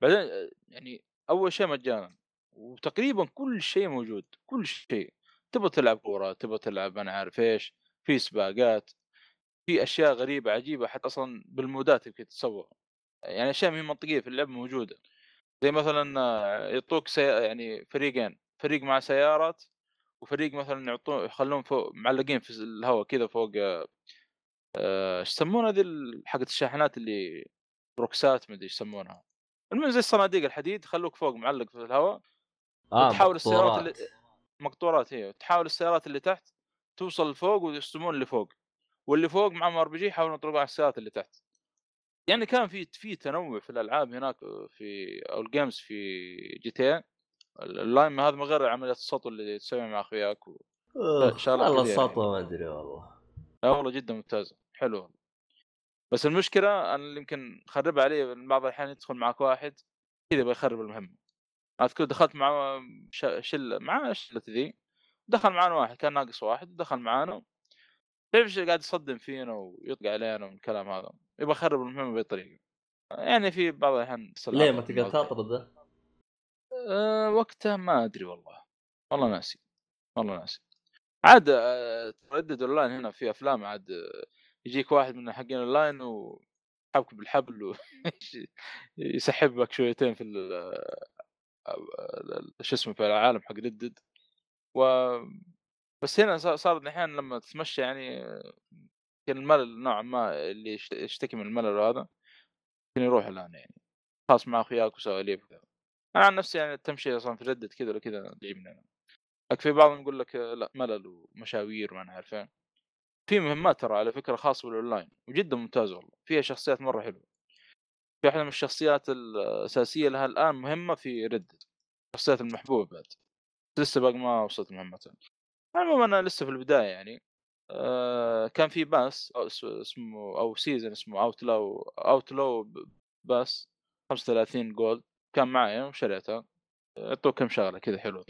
بعدين أه، يعني أول شيء مجانا. وتقريبا كل شيء موجود كل شيء. تبغى تلعب كورة تبغى تلعب أنا عارف إيش في سباقات في أشياء غريبة عجيبة حتى أصلا بالمودات يمكن تتسوى يعني أشياء ما هي منطقية في اللعبة موجودة. زي مثلا آه، يعطوك. يعني فريقين. فريق مع سيارات وفريق مثلا يعطون يخلون فوق معلقين في الهواء كذا فوق آه، آه، إيش يسمونها ذي حقت الشاحنات اللي بوكسات مدري إيش يسمونها. المهم زي الصناديق الحديد خلوك فوق معلق في الهواء آه وتحاول السيارات اللي مقطورات. هي تحاول السيارات اللي تحت توصل لفوق ويستلمون اللي فوق واللي فوق معهم RPG يحاولون يطلقون على السيارات اللي تحت. يعني كان في في تنوع في الألعاب هناك في أو ال games في GTA Online هذا من غير عملية السطو اللي تسويها مع أخوياك و... والله كبيرة السطوه ما أدري والله. لا والله جدا ممتازه حلوة بس المشكلة أنا اللي يمكن خربها علي بعض الأحيان يدخل معك واحد كذا يبغى يخرب المهمة. أذكر دخلت مع ش- شلة مع شلة ذي دخل معنا واحد كان ناقص واحد دخل معانا. تعرف إيش قاعد يصدم فينا ويطقع علينا والكلام هذا؟ يبغى يخرب المهمة بأي طريقة. يعني في بعض الأحيان ليه ما تقدر. تطرده؟ أه وقتها ما أدري والله. والله ناسي. والله ناسي. عاد آه، تردد أونلاين هنا في أفلام عاد آه، يجيك واحد من حقين أونلاين ويسحبك بالحبل و يسحبك شويتين في آه، شو اسمه في العالم حق ردد و بس هنا صار- الحين لما تتمشى يعني آه، يمكن الملل نوعا ما اللي يشت- يشتكي من الملل هذا يمكن يروح الآن يعني. خاص مع أخوياك وسواليف وكذا أنا عن نفسي يعني التمشي أصلا في Red Dead كذا ولا كذا يجيبني أنا لكن في بعضهم يقول لك لأ ملل ومشاوير وما عارفين. في مهمات ترى على فكرة خاصه بالأونلاين وجدا ممتازه والله. فيها شخصيات مرة حلوة. في واحدة من الشخصيات الأساسية لها الآن مهمة في Red Dead الشخصيات المحبوبة بعد. لسه باقي ما وصلت مهمتها. المهم أنا لسه في البداية يعني. آه كان في pass أو اس- اسمه أو season اسمه Outlaw Outlaw pass 35 gold كان معي وشريتها يعطوك كم شغله كذا حلوة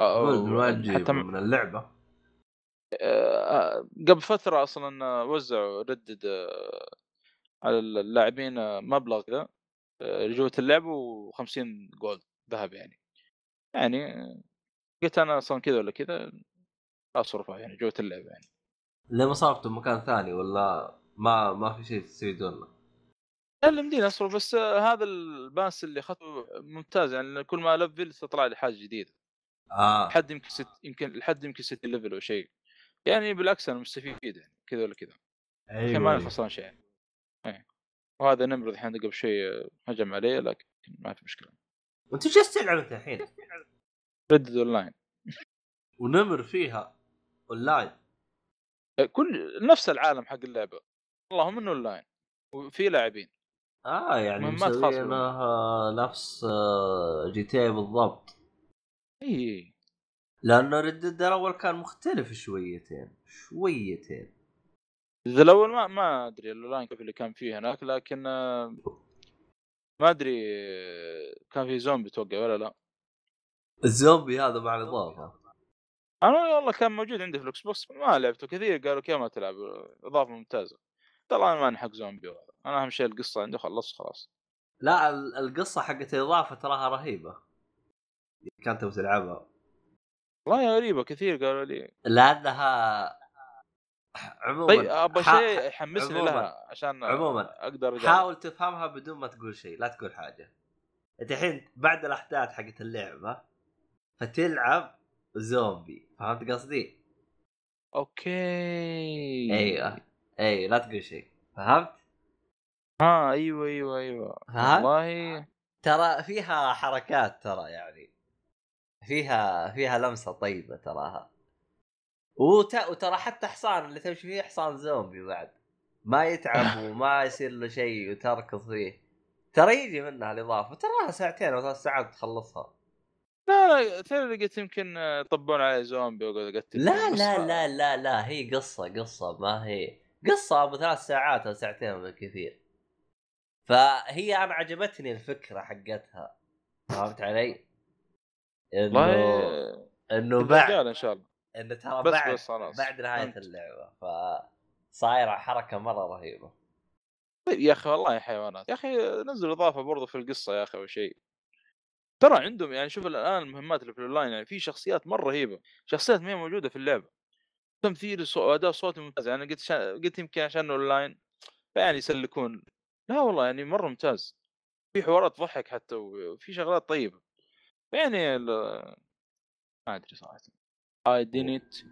من وين حتى من اللعبة؟ قبل فترة أصلا وزعوا Red Dead على اللاعبين مبلغ ذا آه، لجوة اللعبه و50 gold ذهب يعني. يعني قلت أنا أصلا كذا ولا كذا أصرفها يعني جوة اللعبه يعني. ليه ما صرفته مكان ثاني ولا ما ما في شيء تستفيدون له؟ لا اللي مديني اصرف بس هذا ال pass اللي اخذته ممتاز يعني كل ما لفل تطلع لي حاجة جديدة. آه. لحد يمكن ست يمكن لحد يمكن 60 level أو شيء. يعني بالعكس أنا مستفيد يعني كذا ولا كذا. أيوه ماني أيوة. خسران شيء. يعني. وهذا نمر ذا الحين قبل شوي آه، هجم علي لكن ما في مشكلة. وأنت جالس تلعب أنت الحين؟ Red Dead online ونمر فيها أونلاين. كل نفس العالم حق اللعبة. اللهم إنه أونلاين. وفي لاعبين. آه يعني خاصة مسوينها نفس GTA بالضبط. إي. لأنه Red الأول كان مختلف شويتين شويتين. ذا الأول ما ما أدري الأونلاين كيف اللي كان فيه هناك لكن آه، ما أدري آه، كان في زومبي توقع ولا لا. الزومبي هذا مع الإضافة. أنا والله كان موجود عندي في ال Xbox ما لعبته كثير قالوا كيف ما تلعب إضافة ممتازة. طبعا أنا ماني حق زومبي. أنا أهم شيء القصة عندي خلصت خلاص. لا ال- القصة حقت الاضافه تراها رهيبة. كانت تبغى تلعبها. والله غريبة كثير قالوا لي. لأنها عموما طيب أبغى شيء يحمسني لها عشان عموما أقدر أجرب. حاول تفهمها بدون ما تقول شيء لا تقول حاجة. أنت الحين بعد الأحداث حقت اللعبة فتلعب زومبي فهمت قصدي؟ أوكي. أيوه. اي لا تقول شيء فهمت؟ ها أيوه أيوه أيوه. فهمت؟ والله ترى فيها حركات ترى يعني. فيها فيها لمسة طيبة تراها. وت... وترى حتى حصان اللي تمشي فيه حصان زومبي بعد. ما يتعب وما يصير له شيء وتركض فيه. ترى يجي منها الإضافة. تراها ساعتين أو ثلاث ساعات تخلصها. لا لا ترى لقيت يمكن يطبون علي زومبي واقعد اقتل لا لا لا لا لا هي قصة قصة ما هي. قصة أبو ثلاث ساعات أو ساعتين بالكثير. فهي أنا عجبتني الفكرة حقتها. فهمت علي؟ إنه إنه بعد إن شاء الله. انه ترى بس بعد بس خلاص. بعد نهاية. اللعبة. فصايرة حركة مرة رهيبة. طيب يا أخي والله حيوانات. يا أخي نزل إضافة برضو في القصة يا أخي أو شيء. ترى عندهم يعني شوف الآن المهمات اللي في الاونلاين يعني في شخصيات مرة رهيبة. شخصيات ما هي موجودة في اللعبة. تمثيل واداء صوتي ممتاز. يعني قلت شا... قلت يمكن عشان اونلاين فيعني يسلكون. لا والله يعني مرة ممتاز. في حوارات تضحك حتى وفي شغلات طيبة. يعني ال... ما أدري صراحة. اي didn't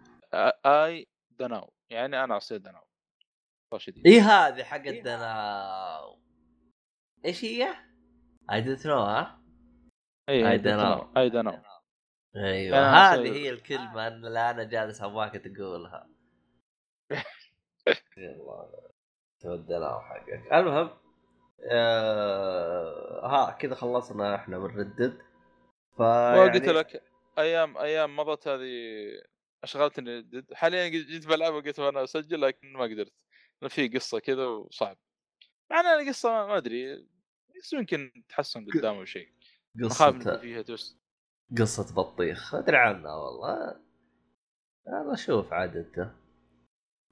اي دناو يعني أنا عصير دناو شديد. اي هذه حقت دناو إيش هي؟ اي دونت نو ها؟ اي know. اي دناو أيوه. هذه هي الكلمة اللي أنا جالس أبغاك تقولها. يلا. تبدلها حقك المهم آه ها كذا خلصنا إحنا من ردد ف وقلت لك أيام أيام مضت هذه اشغلتني جد حاليا جيت بلعبها قلت وأنا أسجل لكن ما قدرت. في قصة كذا وصعب. مع إن القصة ما أدري بس يمكن تحسن قدام أو شيء. قصة فيها توست قصة بطيخ. أدري عنها والله. أنا أشوف عاد انت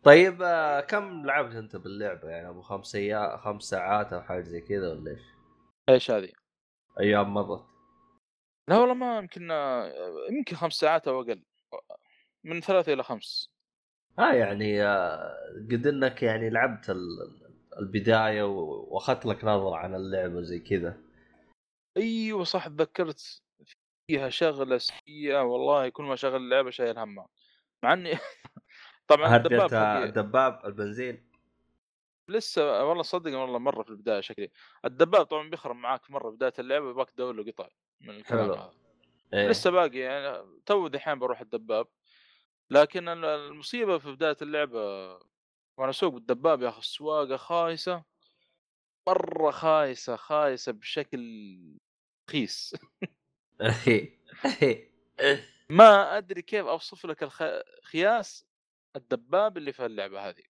طيب آه، كم لعبت انت باللعبة؟ يعني أبو خمس سيا... خمس ساعات أو حاجة زي كذا ولا إيش؟ إيش هذه؟ أيام مضت لا والله ما يمكن يمكن خمس ساعات أو أقل. من ثلاثة إلى خمس. آه يعني آه، قد إنك يعني لعبت ال- البداية و- وأخذت لك نظرة عن اللعبة زي كذا. أيوه صح تذكرت فيها شغلة سيئة. والله كل ما شغل اللعبة شايل همها. مع إني طبعا الدباب البنزين. لسه والله صدق والله مرة في البداية شكلي. الدباب طبعا بيخرم معاك مرة بداية اللعبة يبغاك تدور له قطع من الكلام. هذا. إيه. لسه باقي يعني تو دحين بروح الدباب. لكن ال- المصيبة في بداية اللعبة وأنا أسوق بالدباب يا أخي السواقه خايسة. مرة خايسة خايسة بشكل خيس ما أدري كيف أوصف لك الخياس الدباب اللي في اللعبة هذه.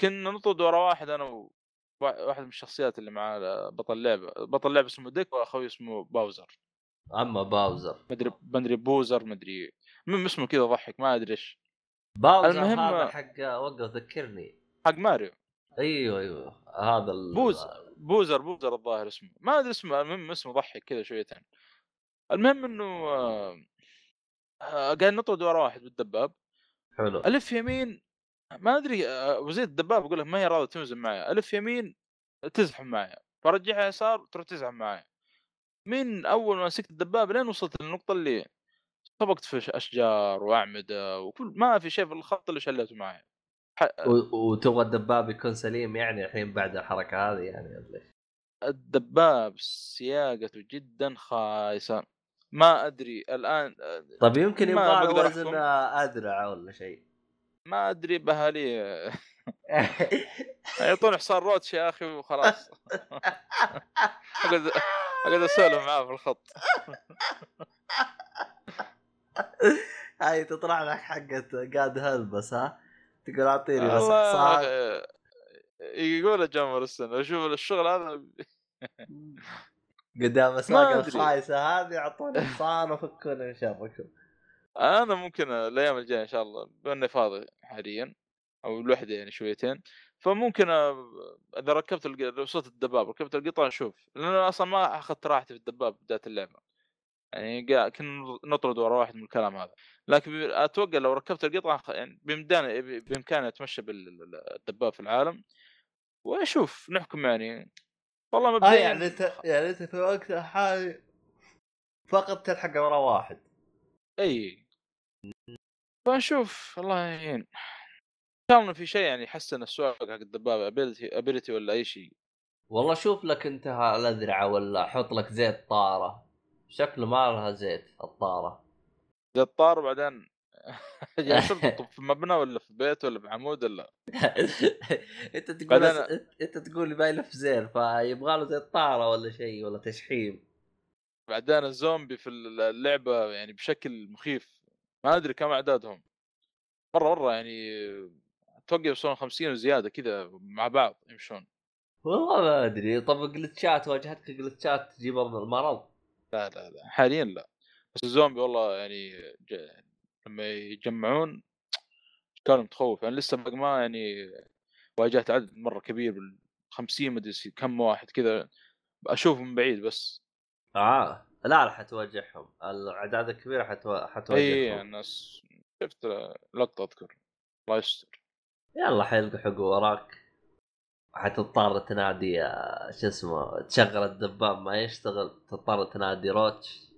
كنا نطرد ورا واحد أنا و... واحد من الشخصيات اللي مع بطل اللعبه بطل اللعبه اسمه ديك وأخوي اسمه باوزر. أما باوزر. مدري مدري بوزر مدري من اسمه كذا ضحك ما أدري إيش. باوزر المهم- هذا حق وقف ذكرني. حق ماريو. أيوه أيوه. هذا ال... بوز بوزر بوزر الظاهر اسمه. ما أدري اسمه المهم اسمه ضحك كذا شويتين. المهم إنه آه، قاعد نطرد ورا واحد بالدباب. حلو. ألف يمين ما أدري وزيد الدباب أقول لك ما هي راضيه تنزل معي. ألف يمين تزحم معي. فرجعها يسار تروح تزحم معي. من أول ما مسكت الدباب لين وصلت للنقطة اللي طبقت في أشجار وأعمدة وكل ما في شيء في الخط اللي شلته معي. ح-. وتبغى الدباب يكون سليم يعني الحين بعد الحركة هذه يعني؟ الدباب سياقته جدا خايسة. ما أدري الآن طيب يمكن بقدر وزن. ادرع ولا شيء. ما أدري بهالي يعطوني حصان روتش يا أخي وخلاص. أقعد أقعد أسولف معاه في الخط. هاي تطلع لك حقة قاد هلبس ها؟ تقول أعطيني بس حصان يقول جمر السنة أشوف الشغل هذا. قدام ما اسواق. الخايسه هذه أعطوني حصان وفكوني من شركم أنا ممكن الأيام الجاية إن شاء الله بما إني فاضي حاليا أو لوحدي يعني شويتين فممكن إذا ركبت الق... لو وصلت الدباب ركبت القطار نشوف لأن أنا أصلا ما أخذت راحتي في الدباب بدايه اللعبة. يعني قا- كنا نطرد ورا واحد من الكلام هذا. لكن أتوقع لو ركبت القطعه يعني بامكاني بإمكاني أتمشى بالدباب في العالم وأشوف نحكم يعني والله آه مبدئيا يعني انت يعني أنت في وقت الحالي فقط تلحق ورا واحد. إي. فنشوف الله يعين ان شاء الله في شيء يعني يحسن السواقه حق الدبابة ابيلتي ابيلتي ولا أي شيء. والله شوف لك أنت الأذرعة ولا حط لك زيت طارة. شكله ما لها زيت الطارة. زي الطار وبعدين يعني في مبنى ولا في بيت ولا بعمود ولا؟ انت تقول. انت تقول ما يلف زين فيبغى له زيت طارة ولا شيء ولا تشحيم بعدين الزومبي في اللعبة يعني بشكل مخيف. ما أدري كم أعدادهم. مرة مرة يعني أتوقع يوصلون 50 وزيادة كذا مع بعض يمشون. والله ما أدري. طب جلتشات واجهتك جلتشات تجيب المرض؟ لا لا لا حاليا لا. بس الزومبي والله يعني. لما يجمعون كانوا متخوف. يعني لسه باقي ما يعني واجهت عدد مرة كبير بال 50 مدري كم واحد كذا أشوفهم من بعيد بس. آه لا لا حتواجههم الأعداد الكبيرة حتو... حتواجههم اي الناس شفت لقطة أذكر. الله يستر. يلا حيلقوا حق وراك. حتضطر تنادي شو اسمه تشغل الدباب ما يشتغل تضطر تنادي Roach.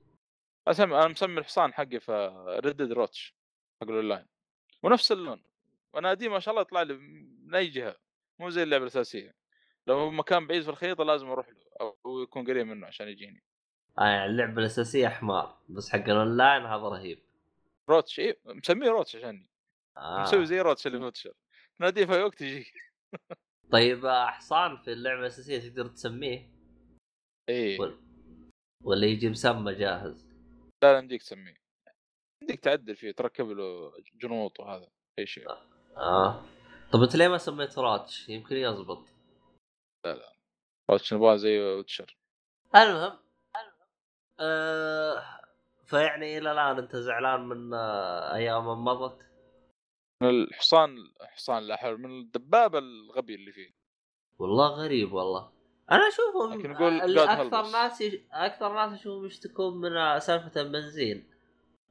أسمي أنا مسمي الحصان حقي في Red روتش حق الأونلاين. ونفس اللون. واناديه ما شاء الله يطلع لي من أي جهة مو زي اللعبة الأساسية. لو هو مكان بعيد في الخريطة لازم أروح له أو يكون قريب منه عشان يجيني. آه يعني اللعبة الأساسية حمار بس حق الأونلاين هذا رهيب. Roach اي مسميه Roach عشاني. آه. مسوي زي Roach اللي في تناديه في وقت يجي طيب آه، حصان في اللعبة الأساسية تقدر تسميه؟ اي ولا- ولا يجي مسمى جاهز؟ لا لا يمديك تسميه. يمديك تعدل فيه تركب له جنوط وهذا أي شيء. آه. طب أنت ليه ما سميت Roach؟ يمكن يزبط. Roach نبغاه زي Witcher. المهم آه فيعني إلى الآن أنت زعلان من أيام مضت؟ من الحصان حصان لا حول من الدبابة الغبي اللي فيه. والله غريب والله. أنا أشوفهم لكن نقول قاد أكثر. ناس يش... أكثر ناس أشوفهم يشتكون من آه، سالفة البنزين.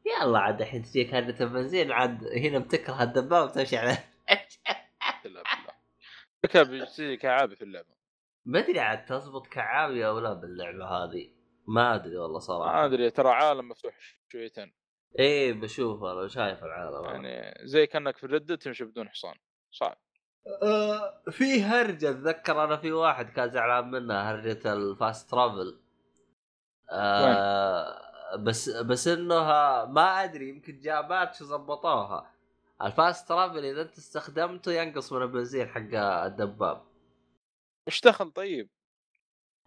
يلا عاد الحين تجيك هدة البنزين عاد هنا بتكره الدبابة بتمشي على بالله بالله كاب يصير كعابي في اللعبة. ما أدري عاد تزبط كعابي أو لا باللعبة هذه. ما أدري والله صراحة. ما أدري ترى عالم مفتوح شويتين. إيه بشوف أنا شايف العالم. يعني زي كأنك في ال Red تمشي بدون حصان. صعب. آه، في هرجة أتذكر أنا في واحد كان زعلان منها هرجة ال fast travel. آه بس بس انه ما أدري يمكن جابات شو ظبطوها ال fast travel إذا أنت استخدمته ينقص من البنزين حق الدباب. إيش دخل طيب؟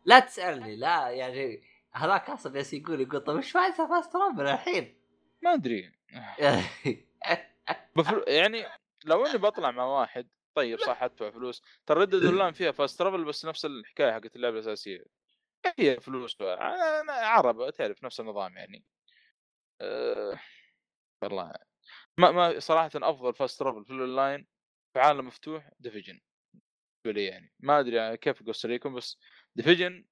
لا تسألني لا يعني هذاك أصلا جالس يقول يقول طيب إيش فايدة fast travel الحين؟ ما أدري. بفل... يعني لو إني بطلع مع واحد طيب صح ادفع فلوس. ترى Red Online فيها fast travel بس نفس الحكاية حقت اللعبة الأساسية. هي فلوس عرب تعرف نفس النظام يعني. أه... والله. ما ما صراحة أفضل fast travel في الأونلاين في عالم مفتوح Division لي يعني. ما أدري كيف اقصر لكم بس Division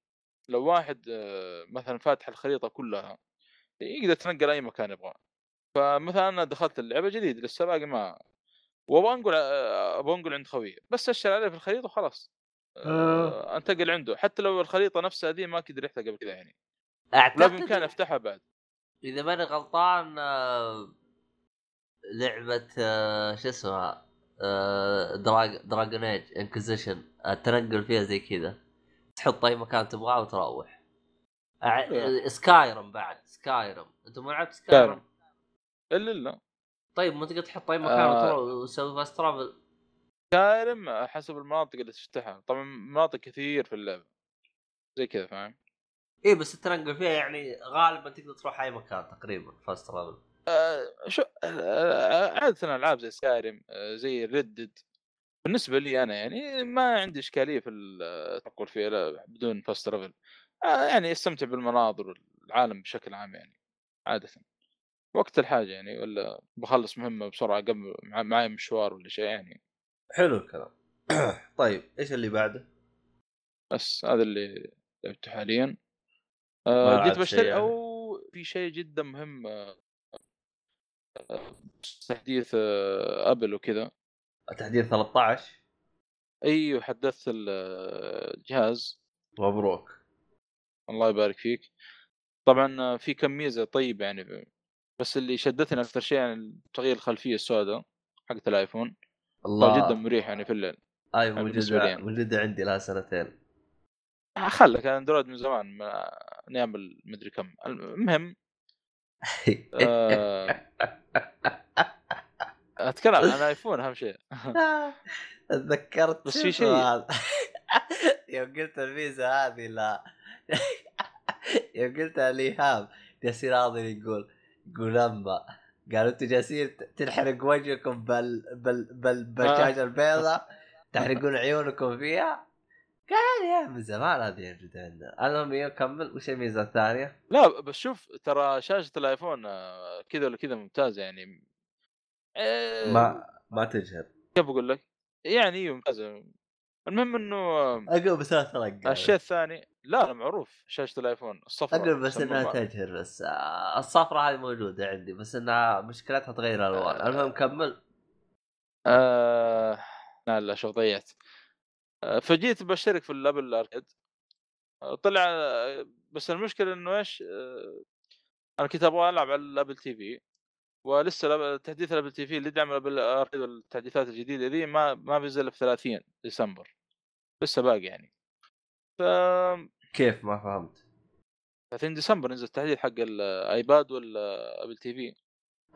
لو واحد آه، مثلا فاتح الخريطة كلها يقدر يتنقل أي مكان يبغاه فمثلا أنا دخلت اللعبة جديد لسه باقي ما وابغى انقل آه، أبغى انقل عند خوي بس اشر عليه في الخريطة وخلاص. آه، أنتقل عنده. حتى لو الخريطة نفسها ذي ما كنت رحتها قبل كذا يعني. لا أعتقد بامكاني أفتحها بعد. إذا ماني غلطان آه، لعبة آه، شو اسمها آه، Drag Dragon Age Inquisition التنقل فيها زي كذا. تحط أي مكان تبغاه وتروح. أع- Skyrim بعد Skyrim أنت ما لعبت Skyrim إلا إلا. طيب ما تقدر تحط اي مكان آه. وتروح وتسوي fast travel Skyrim حسب المناطق اللي تفتحها. طبعا مناطق كثير في اللعبة. زي كذا فاهم؟ إيه بس التنقل فيها يعني غالبا تقدر تروح أي مكان تقريبا فاست ترافل آه شو آه عادة العاب زي Skyrim آه زي Red Dead بالنسبة لي أنا يعني ما عندي إشكالية في التنقل فيها لا بدون fast travel آه يعني أستمتع بالمناظر والعالم بشكل عام يعني عادة. وقت الحاجة يعني ولا بخلص مهمة بسرعة قبل مع- معي مشوار ولا شيء يعني. حلو الكلام. طيب إيش اللي بعده؟ بس هذا اللي لعبته حاليا. آه جيت بشتري يعني؟ أو في شيء جدا مهم آه، تحديث آه، أبل وكذا. تحديث 13 أيوه حدثت ال- آه، الجهاز مبروك. الله يبارك فيك. طبعا آه، في كم ميزه طيبه يعني بس اللي شدتني أكثر شيء يعني تغيير الخلفية السوداء حقت الآيفون. الله. جدا مريح يعني في الليل. أي بالنسبة لي. موجوده يعني. موجوده عندي لها سنتين. خلك أندرويد من زمان ما نعمل مدري كم. المهم آه، أتكلم عن ايفون أهم شيء. تذكرت بس في شيء. يوم قلت الميزه هذه لا. يوم قلتها لإيهاب جالسين راضي يقول. يقول اما قالوا أنتم جالسين تنحرق وجهكم بال بال بال بالشاشه البيضاء تحرقون عيونكم فيها. قال يا من زمان هذه موجوده عندنا المهم كمل. وش الميزة الثانية؟ لا بس شوف ترى شاشة الآيفون آه، كذا ولا كذا ممتازة يعني. آه، ما ما تجهل. كيف أقول لك؟ يعني أيوه ممتازة. المهم إنه آه، أقول بس لا ترقع الشيء الثاني لا لا معروف. شاشة الآيفون الصفراء أقول بس. إنها تجهر بس الصفرة هذه موجودة عندي بس إنها مشكلتها تغير الألوان. آه. المهم كمل. آه... لا لا شوف ضيعت. آه، فجيت بشترك في ال Apple Arcade آه، طلع بس المشكلة إنه إيش؟ آه، أنا كنت أبغى ألعب على ال Apple TV ولسه تحديث ال Apple TV اللي يدعم الأبل اركيد والتحديثات الجديدة ذي ما ما بينزل في 30 ديسمبر. لسه باقي يعني. ف كيف ما فهمت؟ 30 ديسمبر نزل التحديث حق ال iPad وال Apple TV.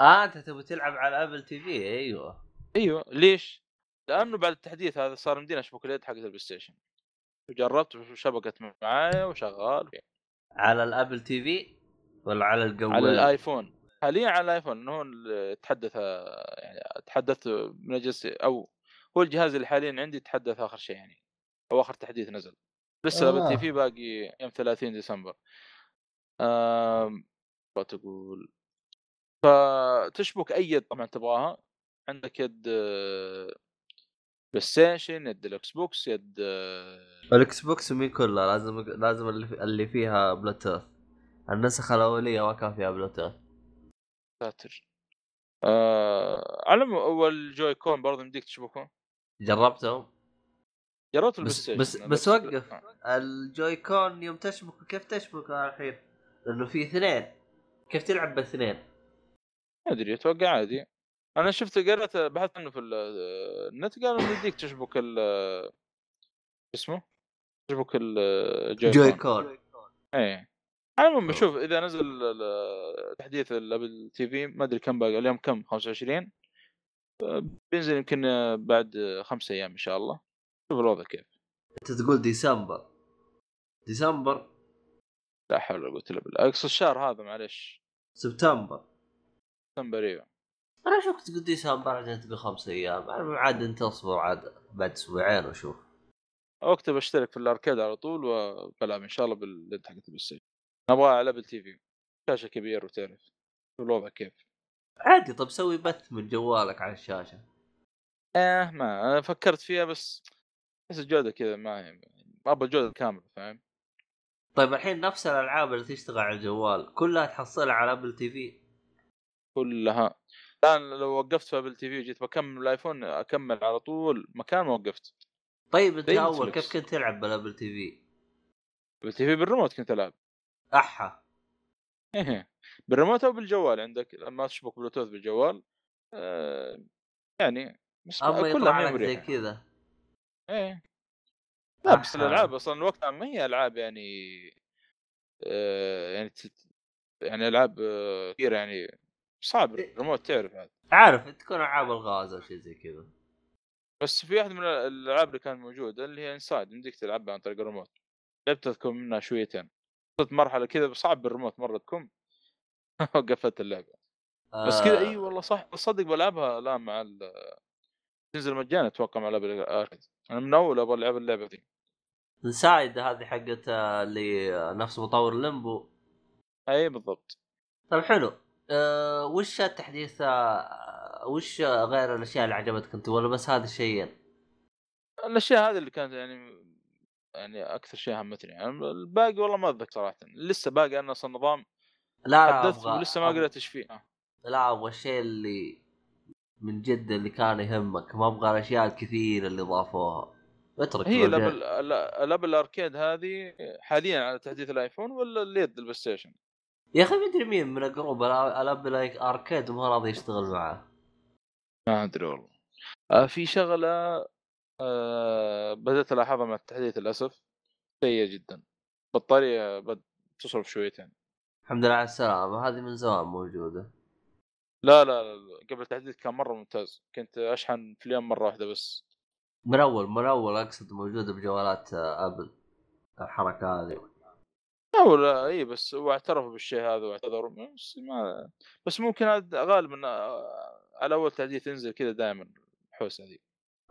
آه أنت تبغى تلعب على Apple TV؟ أيوه. أيوه. ليش؟ لأنه بعد التحديث هذا صار يمدينا اشبك اليد حقت ال PlayStation. وجربت وشبكت معايا وشغال. على ال Apple TV ولا على الجوال على ال iPhone. حاليا على ال iPhone إنه هو تحدث يعني تحدثت من أجل أو هو الجهاز اللي حاليا عندي تحدث آخر شيء يعني. أو آخر تحديث نزل. لسه آه. ال Apple TV باقي يوم 30 ديسمبر. آم، تقول. فتشبك أي يد طبعا تبغاها. عندك يد آه، PlayStation يد ال Xbox يد آه، ال Xbox مين كلها لازم لازم اللي, في... اللي فيها بلوتوث النسخة الأولية ما كان فيها بلوتوث ساتر. آه على أول Joy-Con برضه يمديك تشبكه. جربتهم؟ جربت ال Play بس بس بس وقف. ال Joy-Con يوم تشبك كيف تشبك الحين؟ لأنه في اثنين. كيف تلعب باثنين؟ ما أدري أتوقع عادي. أنا شفت قرأت بحثت عنه في ال- النت قالوا إنه يمديك تشبك ال اسمه؟ تشبك ال Joy Joy-Con. Con. إيه. على أوه. بشوف إذا نزل ال- تحديث ال Apple TV ما أدري كم باقي اليوم كم؟ 25 آه، بينزل يمكن آه، بعد آه، خمسة أيام إن شاء الله. شوف الوضع كيف؟ أنت تقول ديسمبر. ديسمبر؟ لا حول ولا قوة إلا بالله. أقصد الشهر هذا معلش سبتمبر. سبتمبر إيوه. أنا شو كنت تقول ديسمبر؟ عشان تقول خمسة أيام. عاد أنت اصبر عاد بعد أسبوعين وشوف. وقتها بشترك في ال Arcade على طول وبلعب إن شاء الله باليد حقت ال PlayStation نبغى على Apple TV شاشة كبير وتعرف. شوف الوضع كيف؟ عادي طب سوي بث من جوالك على الشاشة. إيه ما فكرت فيها بس بس الجودة كذا ما هي أبغى الجودة الكاملة فاهم؟ طيب الحين نفس الألعاب اللي تشتغل على الجوال كلها تحصلها على Apple TV؟ كلها. الآن لو وقفت في Apple TV وجيت بكمل ال iPhone أكمل على طول مكان ما وقفت. طيب أنت أول. كيف كنت تلعب بال Apple TV؟ Apple TV بالريموت كنت ألعب. أحا. إيه. بالريموت أو بالجوال عندك لما تشبك بلوتوث بالجوال آه يعني بس أما كلها يطلع لك زي كذا. إيه. لا بس. الألعاب أصلا وقتها ما هي ألعاب يعني آه يعني تت... يعني ألعاب آه، كثيرة يعني صعب الريموت تعرف عاد عارف. تكون ألعاب الغاز أو شيء زي كذا. بس في واحدة من الألعاب اللي كانت موجودة اللي هي Inside يمديك تلعبها عن طريق الريموت. لعبت تكون منها شويتين. وصلت مرحلة كذا صعب بالريموت مرة تكون. وقفلت اللعبة. بس كذا إي آه، والله صح صدق بلعبها الآن مع ال... تنزل مجانا أتوقع مع لعبة ال Arcade أنا من أول أبغى ألعب اللعبة دي. Inside هذه حقت آه، اللي آه، نفس مطور Limbo أي بالضبط. طيب حلو. أه وش التحديث آه، وش غير الأشياء اللي عجبتك أنت؟ ولا بس هذا الشيئين؟ الأشياء هذه اللي كانت يعني يعني أكثر شيء همتني يعني الباقي والله ما أتذكر صراحة. لسه باقي أنا أصلا نظام لا لا حدثت أبغى ولسه ما قريت إيش فيه. لا أبغى الشيء اللي من جد اللي كان يهمك ما أبغى الأشياء الكثيرة اللي ضافوها. اترك هي الرجال. العاب ال- العاب الأركيد هذه حاليا على تحديث الآيفون ولا اليد البلاي ستيشن؟ يا أخي مدري مين من الجروب العب لايك أركيد وما راضي يشتغل معاه ما أدري والله. آه في شغلة آه بدأت ألاحظها مع التحديث للأسف. سيئة جدا. بطارية بد تصرف شويتين. الحمد لله على السلامة هذه من زمان موجودة. لا لا, لا قبل التحديث كان مرة ممتاز. كنت أشحن في اليوم مرة واحدة بس. من أول من أول أقصد موجوده بجوالات آه، أبل. الحركة هذه. اول إي بس هو اعترفوا بالشيء هذا واعتذروا. بس ما بس ممكن غالبا آه، على أول تحديث ينزل كذا دائما الحوسة ذي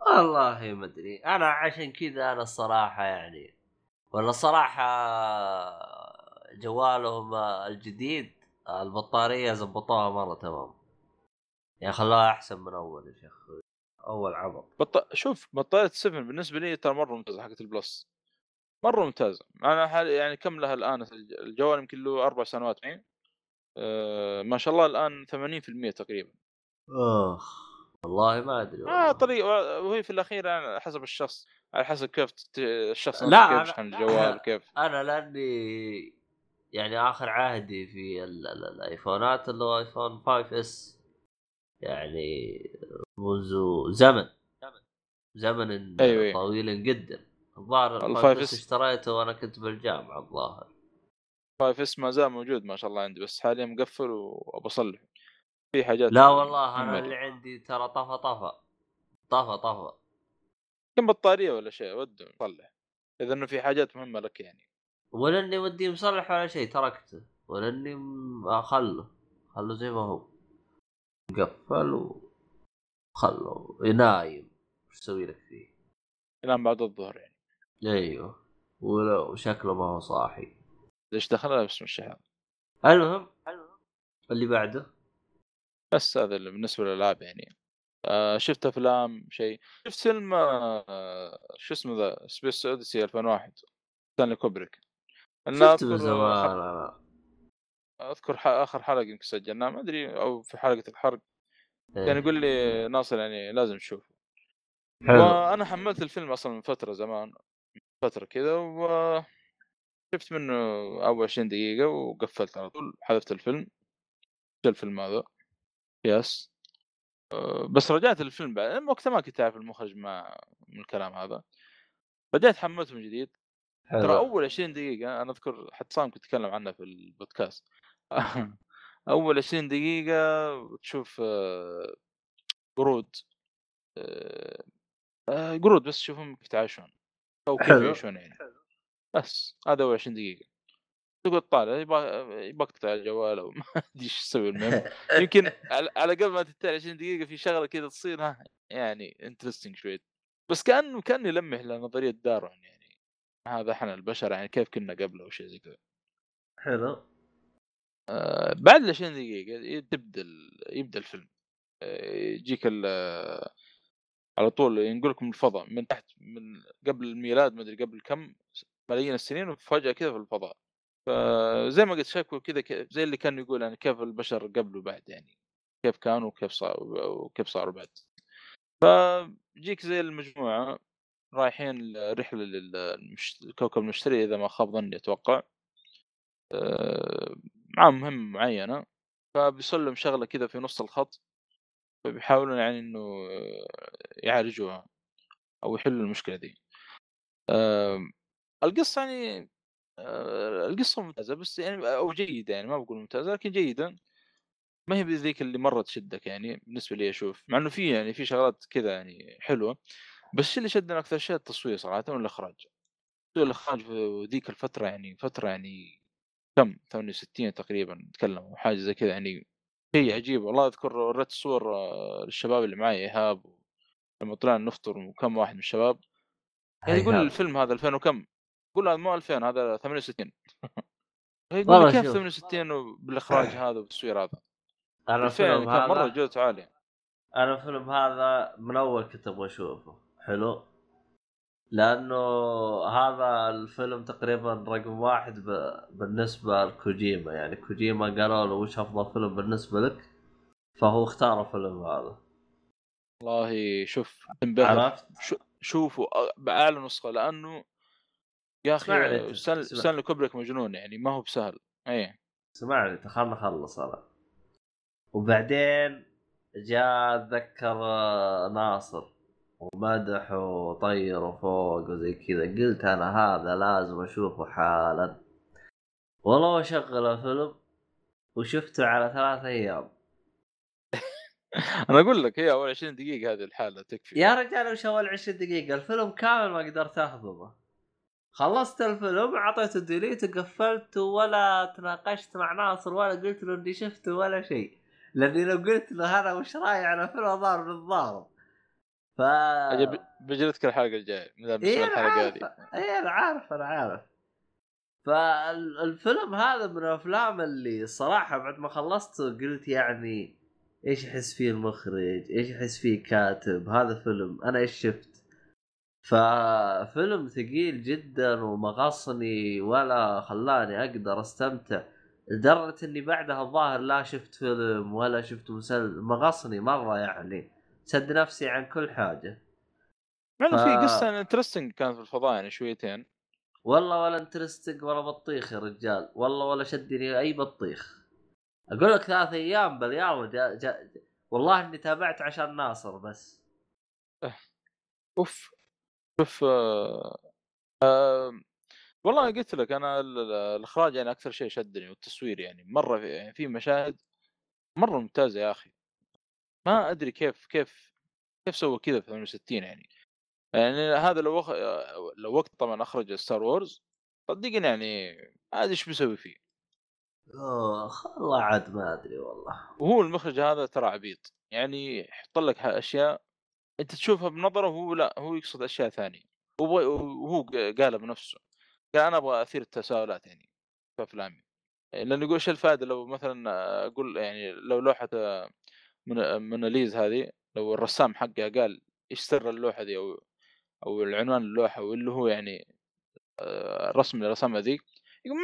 والله ما أدري. أنا عشان كذا أنا الصراحة يعني ولا الصراحة جوالهم الجديد البطارية زبطوها مرة تمام. يعني خلوها أحسن من أول يا شيخ. أول عبط بط... شوف بطارية 7 بالنسبة لي ترى مرة ممتازة حقت البلس مرة ممتازة. أنا حال يعني كم لها الآن؟ الجوال يمكن له أربع سنوات معي أه ما شاء الله الآن 80% تقريبا. أخ. والله ما أدري آه والله. طريق وهي في الأخير يعني حسب الشخص على حسب كيف الشخص لا، كيف أنا- الجوال كيف. أنا لأني يعني آخر عهدي في ال- ال- الآيفونات اللي هو آيفون 5 إس. يعني منذ زمن زمن. أيوة، أيوة. طويل جدا. الظاهر ال ال 5 5S اس اشتريته وأنا كنت بالجامعة الظاهر. 5 اس ما زال موجود ما شاء الله عندي بس حاليا مقفل وابى اصلح في حاجات لا والله أنا. اللي عندي ترى طفى طفى. طفى طفى. كم بطارية ولا شيء ودي صلح إذا إنه في حاجات مهمة لك يعني. ولا إني ودي مصلح ولا شيء تركته. ولا إني م- خله خله زي ما هو. قفل وخله نايم. وش أسوي لك فيه؟ الان بعد الظهر يعني. أيوه. ولو شكله ما هو صاحي. ليش دخلها باسم الشحن المهم اللي بعده؟ بس هذا اللي بالنسبة للألعاب يعني. آه شفت أفلام شيء. شفت فيلم آه شو اسمه ذا؟ Space Odyssey 2001 ستانلي كوبريك شفته من زمان. أذكر آخر حلقة يمكن سجلناها ما أدري أو في حلقة الحرق. كان يقول لي ناصر يعني لازم تشوفه. حلو. وأنا حملت الفيلم أصلا من فترة زمان فترة كذا و شفت منه أول 20 دقيقة وقفلت على طول حذفت الفيلم. الفيلم هذا؟ يس. بس رجعت الفيلم بعد وقتها ما كنت أعرف المخرج مع من الكلام هذا. بديت حملته من جديد. ترى أول 20 دقيقة أنا أذكر حتى صام كنت اتكلم عنها في البودكاست. أول 20 دقيقة تشوف آه، قرود آه، آه، قرود بس تشوفهم كيف يتعايشون أو كيف. يعيشون يعني. بس هذا أول 20 دقيقة. تقعد طالع يبغى تقطع الجوال أو ما أدري إيش تسوي المهم. يمكن على على قبل ما تنتهي 20 دقيقة في شغلة كذا تصير ها يعني انترستنج شوي بس كانه كأن يلمح لنظريه دارون يعني. هذا إحنا البشر يعني كيف كنا قبل أو شيء زي كذا. حلو. آه، بعد ال 20 دقيقة تبدا يبدأ الفيلم. آه، يجيك آه، على طول ينقلك من الفضاء من تحت من قبل الميلاد ما أدري قبل كم ملايين السنين وفجأة كذا في الفضاء. فزي ما قلت شكله كذا زي اللي كان يقول يعني كيف البشر قبل وبعد يعني كيف كانوا وكيف صاروا وكيف صاروا بعد. فجيك زي المجموعة رايحين رحلة للكوكب المشتري إذا ما خاب ظني أتوقع. معاهم مهمة معينة. فبيصير لهم شغلة كذا في نص الخط فبيحاولون يعني آه، يعالجوها أو يحلوا المشكلة دي. آم، القصة يعني القصة ممتازة بس يعني أو جيدة يعني ما بقول ممتازة لكن جيدة. ما هي بذيك اللي مره تشدك يعني بالنسبة لي أشوف. مع إنه في يعني في شغلات كذا يعني حلوة بس اللي شدنا أكثر شيء التصوير صراحة والإخراج. الاخراج في ذيك الفترة يعني فترة يعني كم؟ 68 تقريبا نتكلم حاجة زي كذا يعني. شيء عجيب والله أذكر وريت الصور آه، للشباب اللي معي إيهاب لما طلعنا نفطر وكم واحد من الشباب. يعني يقول. الفيلم هذا 2000 وكم؟ يقول هذا مو 2000 هذا 68 يقول كيف شوف. 68 بالاخراج هذا والتصوير هذا؟ أنا الفيلم مرة هذا جودته عالية. أنا الفيلم هذا من أول كنت أبغى أشوفه. حلو؟ لأنه هذا الفيلم تقريبا رقم واحد ب... بالنسبة لكوجيما. يعني كوجيما قالوا له وش أفضل فيلم بالنسبة لك؟ فهو اختار الفيلم هذا. والله شوف تنبهر عرفت؟ شو- شوفوا بأعلى نسخة لأنه يا اسمعني أخي. ستانلي كوبريك مجنون يعني ما هو بسهل. إيه. سمعني خلنا نخلص أنا. وبعدين جاء اتذكر آه، ناصر. ومدح وطير فوق وزي كذا. قلت أنا هذا لازم أشوفه حالا. والله اشغل الفيلم وشفته على ثلاث أيام. أنا أقول لك هي أول 20 دقيقة هذه الحالة تكفي. يا رجال وش أول 20 دقيقة؟ الفيلم كامل ما قدرت أهضمه. خلصت الفيلم أعطيته ديليت وقفلت ولا تناقشت مع ناصر ولا قلت له إني شفته ولا شيء. لأني لو قلت له أنا وش رأيي على فيلم ضارب بالضارب ف بجلدك الحلقة الجايه أنا الحلقة عارف هذه اي أنا عارف أنا عارف فالفيلم هذا من الأفلام اللي صراحة بعد ما خلصته قلت يعني إيش يحس فيه المخرج؟ إيش يحس فيه كاتب؟ هذا فيلم أنا إيش شفت؟ ففيلم ثقيل جدا ومغصني ولا خلاني أقدر أستمتع لدرجة إني بعدها الظاهر لا شفت فيلم ولا شفت مسلسل مغصني مرة يعني سد نفسي عن كل حاجة. مع انه في ف- قصة interesting كانت في الفضاء يعني شويتين. والله ولا interesting ولا بطيخ يا رجال. والله ولا شدني أي بطيخ. أقول لك ثلاث أيام باليوم جا جا والله إني تابعت عشان ناصر بس. أوف. شوف آه، آه، والله قلت لك أنا ال- ال- الإخراج يعني أكثر شيء شدني والتصوير يعني مرة في, يعني في مشاهد مرة ممتازة يا أخي. ما أدري كيف كيف كيف سوى كذا في 68 يعني. يعني هذا لو وخ... لو وقت طبعا اخرج Star Wars صدقني يعني عاد إيش بيسوي فيه. اخ والله عاد ما أدري والله. وهو المخرج هذا ترى عبيط. يعني يحط لك أشياء أنت تشوفها بنظرة وهو لا هو يقصد أشياء ثانية. وهو قالها بنفسه قال أنا أبغى أثير التساؤلات يعني في أفلامي. لأنه يقول إيش الفائده لو مثلا أقول يعني لو لوحة من موناليز هذه لو الرسام حقها قال إيش سر اللوحة دي؟ أو أو العنوان اللوحة واللي هو يعني آه، الرسم اللي رسمها ذيك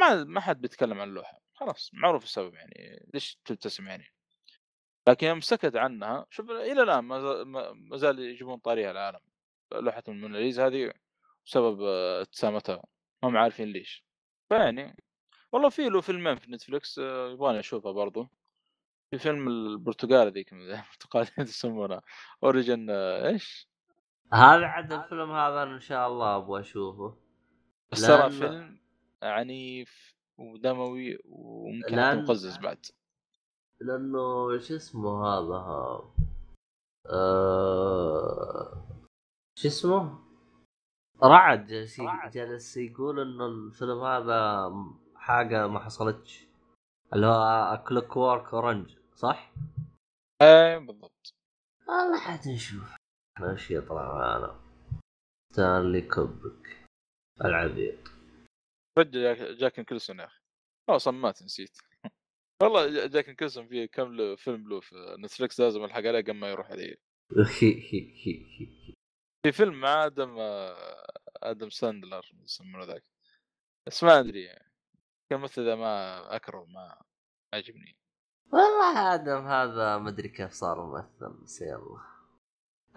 ما ما حد بيتكلم عن اللوحة. خلاص معروف السبب يعني. ليش تبتسم يعني؟ لكن يوم سكت عنها شوف إلى الآن ما زال- يجيبون طاريها العالم. لوحة الموناليزا هذه بسبب آه، ابتسامتها. ما هم عارفين ليش. فيعني والله في له فيلمين في Netflix آه، يبغى لي اشوفها برضو. في فيلم البرتقال ذيك البرتقال يسمونها اوريجن إيش؟ هذا عاد الفيلم هذا إن شاء الله أبغى أشوفه. بس ترى لأن- فيلم عنيف ودموي وممكن لأن- مقزز بعد. لأنه شو اسمه هذا؟ آه... شو اسمه؟ رعد جالس جالس يقول إنه الفيلم هذا حاجة ما حصلتش. اللي هو Clockwork Orange صح؟ إيه بالضبط. والله حد نشوف إيش يطلع معنا ستانلي كوبريك العبيط رجع جاك- جاك نيكلسون يا أخي. أصلا مات نسيت والله جا- جاك نيكلسون في كم فيلم له في Netflix لازم ألحق عليه قبل ما يروح عليه. في فيلم مع آدم آه، آدم ساندلر يسمونه ذاك. بس ما أدري يعني. كمثل ذا ما أكره ما عجبني. والله آدم هذا ما أدري كيف صار ممثل بس يلا.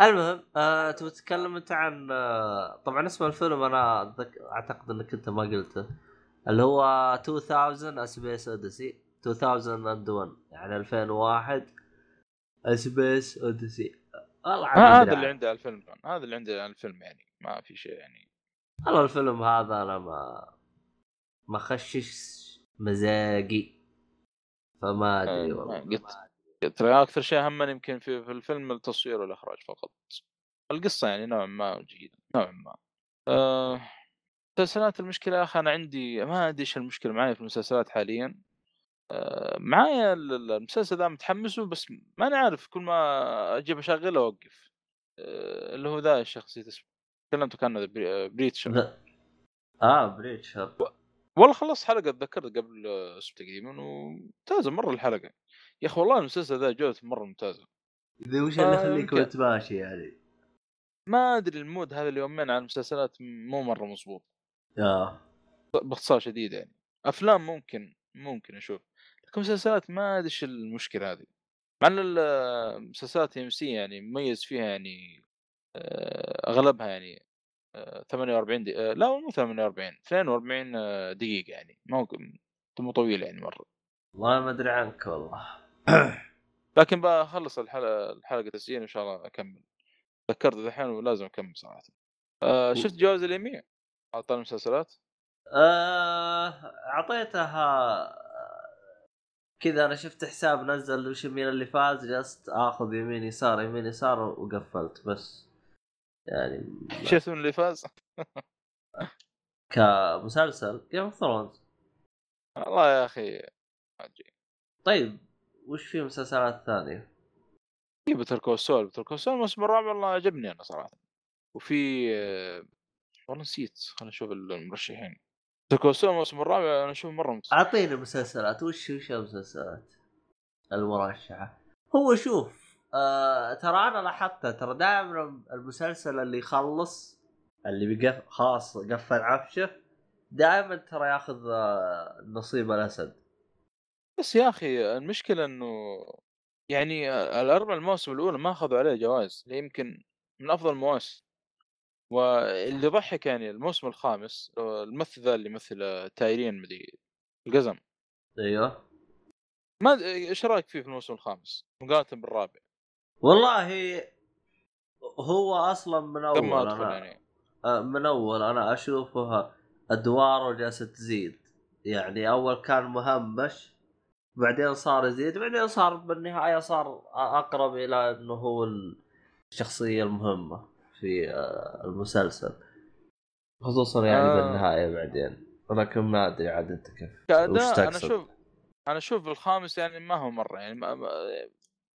المهم آه تبغى تتكلم أنت عن آه طبعا اسم الفيلم أنا أتذك... أعتقد إنك أنت ما قلته. اللي هو 2000 Space Odyssey 2001 يعني 2001 Space Odyssey والله آه هذا اللي. عندي على الفيلم هذا اللي على الفيلم يعني ما في شيء يعني. والله الفيلم هذا أنا ما ما خشش مزاجي. فما أدري آه، والله قلت ترى أكثر شيء همني يمكن في, في الفيلم التصوير والإخراج فقط. القصة يعني نوعا ما جيدة نوعا ما. آه، مسلسلات المشكلة يا أخي أنا عندي ما أدري إيش المشكلة معي في المسلسلات حاليا. آه، معايا المسلسل ذا متحمسه بس ما عارف كل ما أجيب أشغله أوقف. آه، اللي هو ذا الشخصية اسمه تكلمت كان Preacher. آه Preacher. والله خلصت حلقة اتذكرت قبل أسبوع تقريبا وممتازة مرة الحلقة. يا أخي والله المسلسل ذا جودته مرة ممتازة. إذا وش اللي يخليك متماشي يعني؟ ما أدري ال mood هذا اليومين على المسلسلات مو مرة مضبوط. آه. باختصار شديد يعني. أفلام ممكن ممكن أشوف. لكن مسلسلات ما أدري إيش المشكلة هذه. مع إن المسلسلات AMC يعني مميز فيها يعني آه، أغلبها يعني 48 دقيقة لا مو 48 42 دقيقة يعني. ما هو مو طويل يعني مرة. والله ما أدري عنك والله. لكن بخلص الحلقة الحلقة تسجيل ان شاء الله أكمل. ذكرت الحين ولازم أكمل صراحة. آه شفت جوائز الايمي؟ أعطاني المسلسلات؟ آه أعطيتها كذا أنا شفت حساب نزل وش مين اللي فاز جلست آخذ يمين يسار يمين يسار وقفلت بس. يعني شفت من اللي فاز؟ كمسلسل Game of Thrones والله يا أخي طيب وش في مسلسلات ثانية؟ في بتر كوسول بتر كوسول الموسم الرابع والله عجبني أنا صراحة. وفي والله نسيت خلينا نشوف المرشحين. بتر كوسول الموسم الرابع أنا أشوف مرة ممتاز. أعطيني مسلسلات. وش وش المسلسلات المرشحة؟ هو شوف آه ترى أنا لاحظت ترى دائما المسلسل اللي يخلص اللي بيقف خلاص قفل عفشه دائما ترى ياخذ آه نصيب الأسد. بس يا أخي المشكلة إنه يعني الأربع المواسم الأولى ما أخذوا عليه جوائز يمكن من أفضل المواسم. واللي ضحك يعني الموسم الخامس الممثل ذا اللي يمثل تايرين مدري القزم. أيوه. ما إيش رأيك فيه في الموسم الخامس؟ مقارنة بالرابع؟ والله هو أصلا من أول أنا يعني. آه، من أول أنا اشوفها أدواره جالسة تزيد يعني أول كان مهمش بعدين صار يزيد بعدين صار بالنهاية صار أقرب إلى إنه هو الشخصية المهمة في آه، المسلسل خصوصا يعني آه. بالنهاية بعدين ولكن ما أدري عاد أنت كيف أنا أشوف أنا أشوف الخامس يعني ما هو مرة يعني ما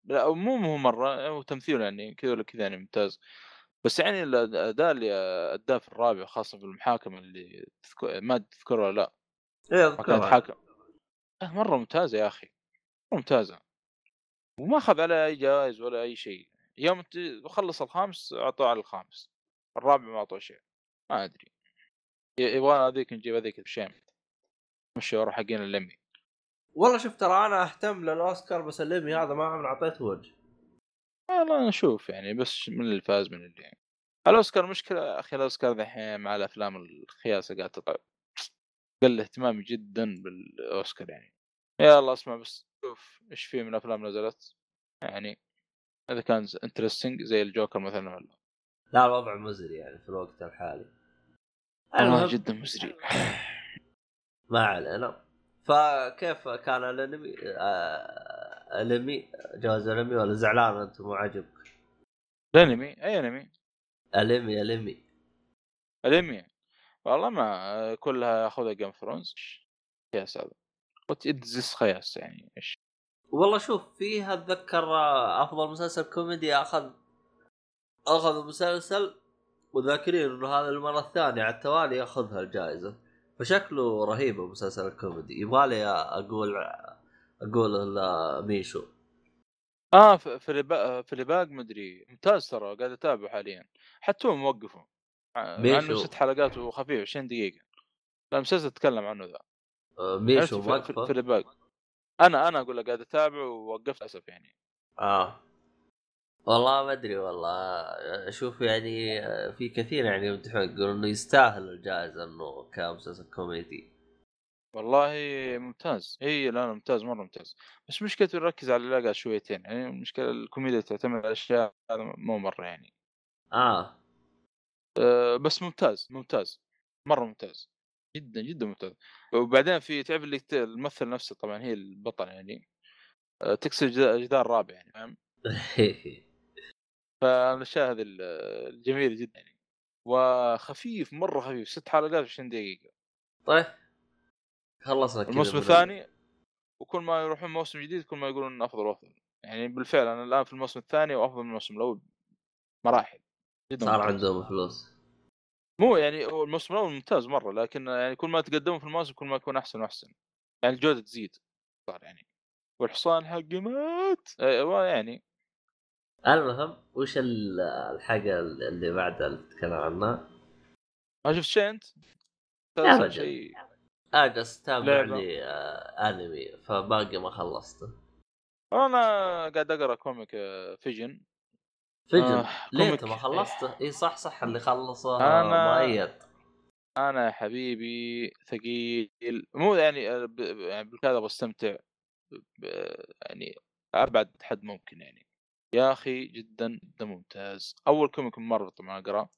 لا مو مو مرة هو تمثيل يعني كذا ولا كذا يعني ممتاز. بس يعني الاداء اللي اداه في الرابع خاصة في المحاكمة اللي تذكر ما تذكرها لا. إيه كانت حاكم إيه، مرة ممتازة يا أخي. ممتازة. وما أخذ على أي جوائز ولا أي شيء. يوم خلص الخامس اعطوه على الخامس. الرابع ما اعطوه شيء. ما أدري. يبغى هذيك نجيب هذيك الشيم مش ورا حقين اللمي والله شوف ترى أنا أهتم للأوسكار بس الليمي هذا ما عمري أعطيته وجه. والله نشوف يعني بس من اللي فاز من اللي يعني. الأوسكار مشكلة أخي الأوسكار ذحين مع الأفلام الخياسة قاعد تطلع. قل اهتمامي جدا بالأوسكار يعني. يا الله اسمع بس شوف إيش في من افلام نزلت. يعني إذا كان انترستنج زي الجوكر مثلا ولا؟ لا الوضع مزري يعني في الوقت الحالي. المهم جدا مزري. ما علينا. فكيف كان الانمي؟ آه الانمي؟ جواز الانمي ولا زعلان انت؟ مو عاجبك؟ الانمي أي انمي؟ الانمي الانمي. الانمي. والله ما كلها ياخذها جيم ثرونز خياس هذا اتزس خياس يعني؟ إيش؟ والله شوف فيها أتذكر آه، أفضل مسلسل كوميدي أخذ أخذ مسلسل وذاكرين إنه هذا المرة الثانية على التوالي يأخذها الجائزة. فشكله رهيب المسلسل الكوميدي. يبغالي أقول أقول ميشو. آه Fleabag Fleabag مدري ممتاز ترى قاعد أتابعه حاليا. حتى هو موقفه. مع إنه ست حلقات وخفيف 20 دقيقة. المسلسل تكلم عنه ذا. آه، ميشو موقفه. Fleabag أنا أنا أقول لك قاعد أتابعه ووقفت للأسف يعني. آه. والله ما أدري والله. أشوف يعني في كثير يعني يمدحون يقولون إنه يستاهل الجائزة إنه كمسلسل كوميدي. والله ممتاز. إي لا ممتاز مرة ممتاز. بس مشكلته يركز على العلاقه شويتين. يعني المشكلة الكوميديا تعتمد على أشياء مو مرة يعني. آه, أه بس ممتاز ممتاز. مرة ممتاز. جدا جدا ممتاز. وبعدين في تعرف اللي الممثل نفسه طبعا هي البطل يعني. آه، تكسر جدا- جدار رابع يعني فاهم؟ فالاشياء هذه ال- الجميله جدا يعني. وخفيف مرة خفيف ست حلقات 20 دقيقة. طيب. خلصنا كذا الموسم الثاني وكل ما يروحون موسم جديد كل ما يقولون أفضل وأفضل. يعني بالفعل أنا الآن في الموسم الثاني وأفضل من الموسم الأول مراحل جدا صار. عندهم فلوس. مو يعني الموسم الأول ممتاز مرة لكن يعني كل ما تقدموا في الموسم كل ما يكون أحسن وأحسن. يعني الجودة تزيد صار يعني. والحصان حقي مات. أيوه يعني المهم وش ال- الحاجة اللي بعدها اللي تتكلم عنها؟ ما شفت شيء انت؟ أبداً. شيء اجلس تابع لعبة. لي آه أنمي فباقي ما خلصته أنا قاعد أقرأ comic آه، Vision Vision آه، ليه. أنت ما خلصته؟ اي صح صح اللي خلصه أنا- مؤيد أنا يا حبيبي ثقيل مو يعني آه، يعني بالكذا بستمتع يعني أبعد حد ممكن يعني يا أخي جدا جدا ممتاز. أول comic Marvel طبعا أقرأ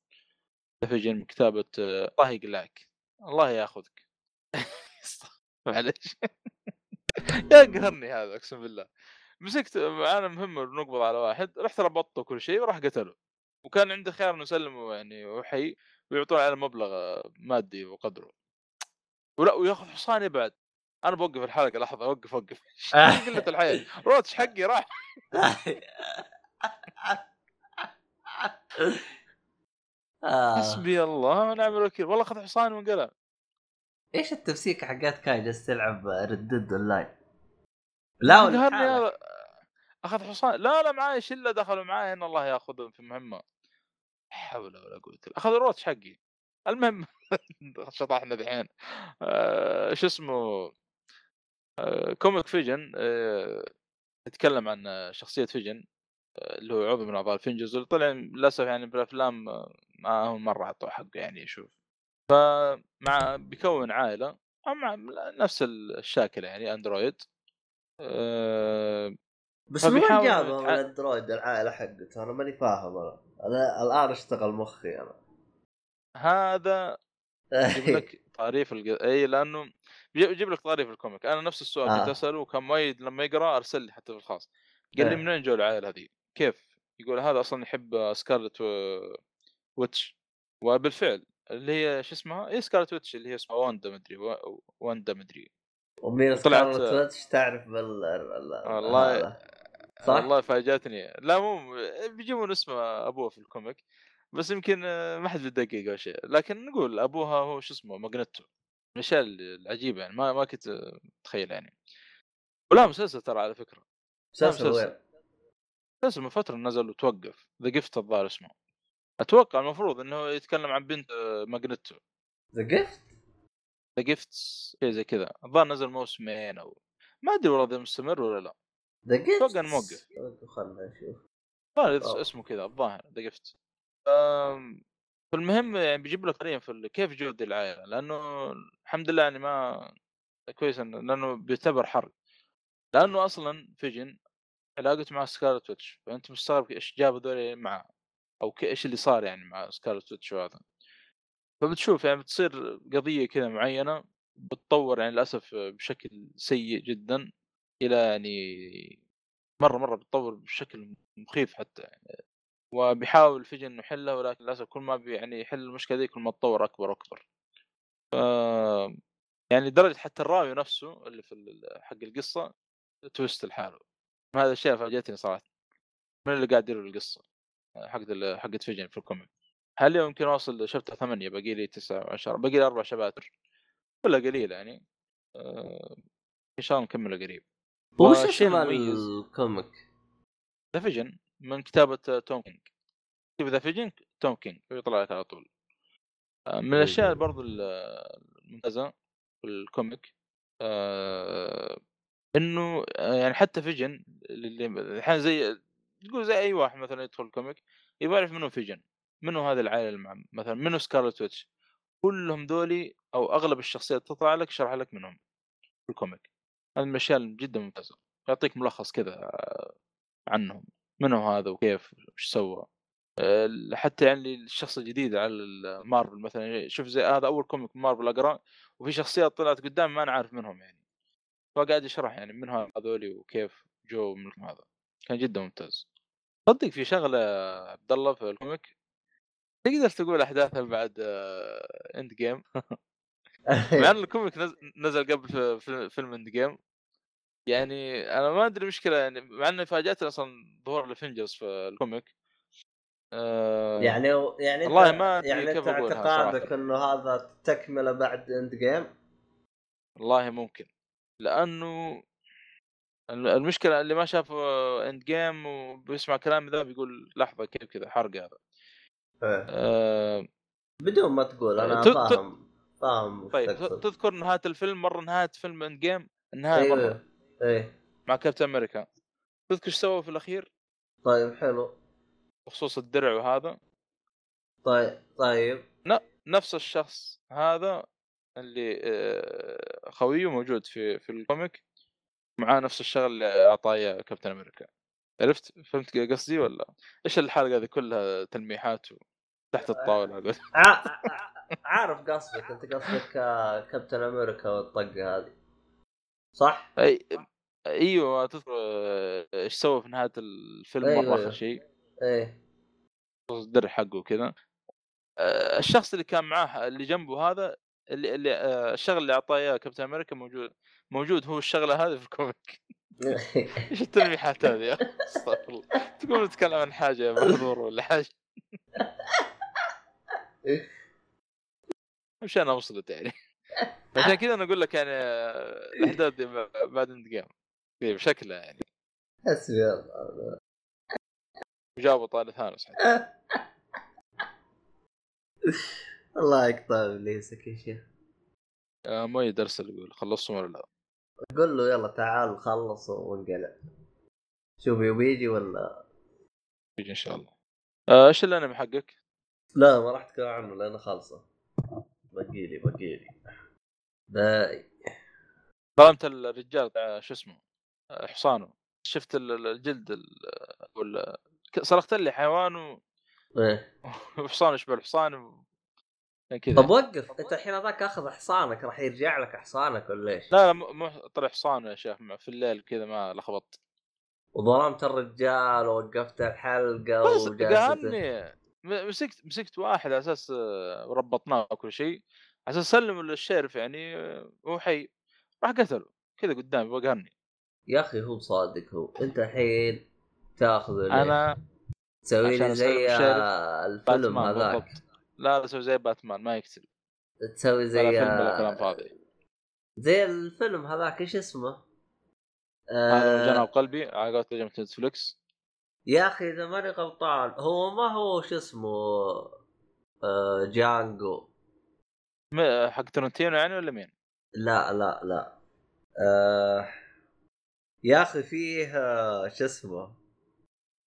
Vision من كتابة الله يقلعك. الله ياخذك. معلش. يا قهرني هذا أقسم بالله. مسكت معانا مهمه نقبض على واحد. رحت ربطته كل شيء وراح قتله. وكان عندي خيار إنه اسلمه يعني وحي ويعطون على مبلغ مادي وقدره. ولا وياخذ حصاني بعد. أنا بوقف الحلقة لحظة أوقف أوقف. قلة الحياة Roach حقي راح. آه. حسبي الله ونعم الوكيل. والله أخذ حصاني وانقلع. إيش التمسيكه حقات كاي جالس تلعب Red Dead Online لا أخذ حصان. لا لا معاي شله دخلوا معاي؟ إن الله يأخذهم في مهمة. حول ولا قوة أخذ ال Roach حقي. المهم شطحنا دحين. آه شو اسمه؟ آه comic Vision آه يتكلم عن شخصية Vision آه اللي هو عضو من أعضاء ال Avengers اللي طلع للأسف يعني بالأفلام آه، ما هو مرة اعطوه حقه يعني يشوف فمع بيكون عائلة مع نفس الشاكلة يعني أندرويد. بس جابها يتع- من الاندرويد العائلة حقته أنا ماني فاهم أنا. أنا الآن اشتغل مخي أنا. هذا يجيب لك طريف الق... إي لأنه بيجيب يجيب لك طريف الكوميك أنا نفس السؤال آه. كنت اساله وكان مؤيد لما يقرا أرسل لي حتى في الخاص قال لي إيه. منين جو العائله هذه؟ كيف؟ يقول هذا أصلا يحب سكارلت و... ويتش وبالفعل اللي هي شو اسمها؟ اي سكارلت ويتش اللي هي اسمها واندا مدري و... واندا مدري ومين طلعت- سكارلت ويتش تعرف بال ال- ال- والله-. صح؟ والله فاجأتني لا مو بيجيبون اسمه أبوه في ال comic بس يمكن آه، ما حد بيدقق أو شيء لكن نقول أبوها هو شو اسمه ماجنتو من الاشياء العجيبة يعني ما ما كنت اتخيل يعني ولا مسلسل ترى على فكرة مسلسل مسلسل. وين؟ مسلسل من فترة نزل وتوقف The Gifted الظاهر اسمه أتوقع المفروض إنه يتكلم عن بنت آه، ماجنتو The Gifted؟ The Gifted شيء زي كذا الظاهر نزل موسمين أو ما أدري والله إذا مستمر ولا لا The Gifted؟ أتوقع إنه موقف. خلنا نشوف آه. اسمه كذا الظاهر The Gifted فالمهم يعني بيجيب لك قريب في كيف جود العائلة؟ لأنه الحمد لله يعني ما كويس لأنه بيعتبر حرق. لأنه أصلا فيجن علاقته مع سكارلت ويتش فأنت مستغرب إيش جاب هذول معاه أو إيش اللي صار يعني مع سكارلت ويتش وهذا. فبتشوف يعني بتصير قضية كذا معينة بتطور يعني للأسف بشكل سيء جدا إلى يعني مرة مرة بتطور بشكل مخيف حتى يعني. وبيحاول فيجن انه يحلها ولكن للأسف كل ما يعني يحل المشكلة دي كل ما تطور أكبر وأكبر. ف يعني درجة حتى الراوي نفسه اللي في حق القصة twist لحاله. هذا الشيء فاجأتني صراحة. من اللي قاعد يدير القصة؟ حق حقت فيجن في ال comic. حاليا يمكن أوصل chapter ثمانية؟ باقي لي تسعة وعشرة باقي لي أربع شباتر. ولا قليل يعني. آه، إن شاء الله نكمله قريب. وش والشيء اسم المميز ال comic؟ The Vision. من كتابة توم كينج. تكتب The Vision توم كينج ويطلع لك على طول. آه، من الأشياء. برضو ال- الممتازة في ال comic آه، إنه آه، يعني حتى فيجن اللي الحين زي تقول زي أي واحد مثلا يدخل ال comic يبغى يعرف منو فيجن منو هذه العائله المع... مثلا منو سكارلت ويتش. كلهم ذولي أو أغلب الشخصيات تطلع لك شرح لك منهم في ال comic. هذه من الأشياء جدا ممتازة. يعطيك ملخص كذا آه، عنهم منو هذا وكيف وش سوى؟ آه، حتى يعني الشخص الجديد على مارفل مثلا شوف زي هذا أول comic مارفل أقرأه وفي شخصيات طلعت قدام ما أنا عارف منهم يعني. فقاعد يشرح يعني من هذولي وكيف جو من هذا. كان جدا ممتاز. صدق في شغلة عبد الله في ال comic؟ تقدر تقول أحداثها بعد Endgame مع إن ال comic نزل, قبل في- في فيلم Endgame يعني أنا ما أدري المشكلة يعني مع انه فاجأتني أصلا ظهور ال Avengers في ال comic. آه يعني يعني والله ما يعني كيف انت اعتقادك. إنه هذا تكملة بعد Endgame والله ممكن لأنه ال- المشكلة اللي ما شاف Endgame وبيسمع كلامي ذا بيقول لحظة كيف كذا حرق هذا. آه بدون ما تقول أنا ت- ت- فاهم فاهم طيب. تذكر نهاية الفيلم مرة نهاية فيلم Endgame النهايه مرة. أيوه إيه. مع كابتن أمريكا. تذكر إيش سوى في الأخير؟ طيب حلو. بخصوص الدرع وهذا. طيب طيب. نفس الشخص هذا اللي آه، خويه موجود في في ال comic معاه نفس الشغل اللي أعطاه كابتن أمريكا. عرفت؟ فهمت قصدي ولا؟ إيش الحلقة هذه كلها تلميحات و- تحت الطاولة ع... ع- عارف قصدك أنت قصدك آه، كابتن أمريكا والطقة هذه. صح؟ أي أيوه تذكر آه، إيش سوى في نهاية الفيلم أيوة، مرة آخر أيوة. شيء إيه الدرع حقه وكذا آه، الشخص اللي كان معاه اللي جنبه هذا اللي, اللي آه، الشغل اللي أعطاه إياه كابتن أمريكا موجود موجود هو الشغلة هذه في الكوميك إيش التلميحات هذه يا؟ أستغفر الله تقول نتكلم عن حاجة محظور ولا حاجة مش أنا وصلت يعني عشان كذا أنا أقول لك يعني آه، الأحداث دي بعد Endgame بشكلها يعني. حسبي الله. وجابوا طاري ثانوس حتى. الله يقطع إبليسك يا شيخ. آه، مؤيد ارسل يقول خلصتم ولا لا؟ قول له يلا تعال خلص وانقلع. شوف يبي يجي ولا؟ يجي إن شاء الله. آه، إيش الانمي حقك؟ لا ما راح اتكلم عنه لأنه خالصه بقيلي بقيلي باي ظلمت الرجال شو اسمه حصانه. شفت ال- ال- الجلد ال- ولا صرخت لي حيوان و- إيه. وحصان يشبه الحصان و... يعني كذا. طب وقف أنت الحين هذاك أخذ حصانك راح يرجع لك حصانك ولا إيش؟ لا لا مو طلع حصان يا شيخ في الليل كذا ما لخبطت. وظلمت الرجال ووقفت الحلقة وجالس م- مسكت مسكت واحد على أساس آه، ربطناه وكل شيء. على أساس سلمه للشيرف يعني آه، هو حي راح قتله كذا قدامي وقهرني يا أخي هو صادق هو أنت الحين تاخذه ليه؟ أنا تسوي عشان لي زي الشرف الفيلم هذاك. لا لا سوي زي باتمان ما يقتل تسوي زي ولا كلام فاضي زي الفيلم هذاك إيش اسمه؟ هذا من آه جناب قلبي على قولة نتفلكس يا أخي إذا ماني غلطان هو ما هو شو اسمه آه جانجو حق ترنتينو يعني ولا مين؟ لا لا لا آه يا أخي فيه آه شو اسمه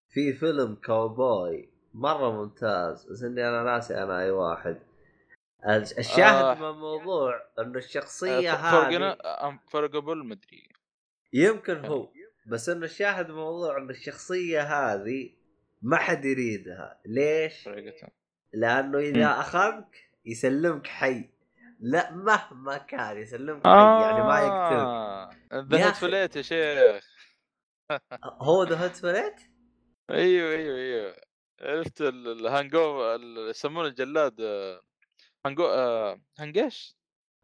في فيلم كاوبوي مرة ممتاز بس إني أنا ناسي أنا أي واحد الش- الشاهد آه. من الموضوع إنه الشخصية آه، هذه فرقبل مدري يمكن هو بس إنه الشاهد من الموضوع إنه الشخصية هذه ما حد يريدها ليش؟ لأنه. إذا أخذك يسلمك حي. لا مهما كان يسلمك حي يعني ما يقتلك. آه ذا أخي. فليت يا شيخ. هو ذا هوت فليت؟ أيوه أيوه أيوه. عرفت ال- ال hangover يسمونه الجلاد آه، هانجو آه، هانجيش؟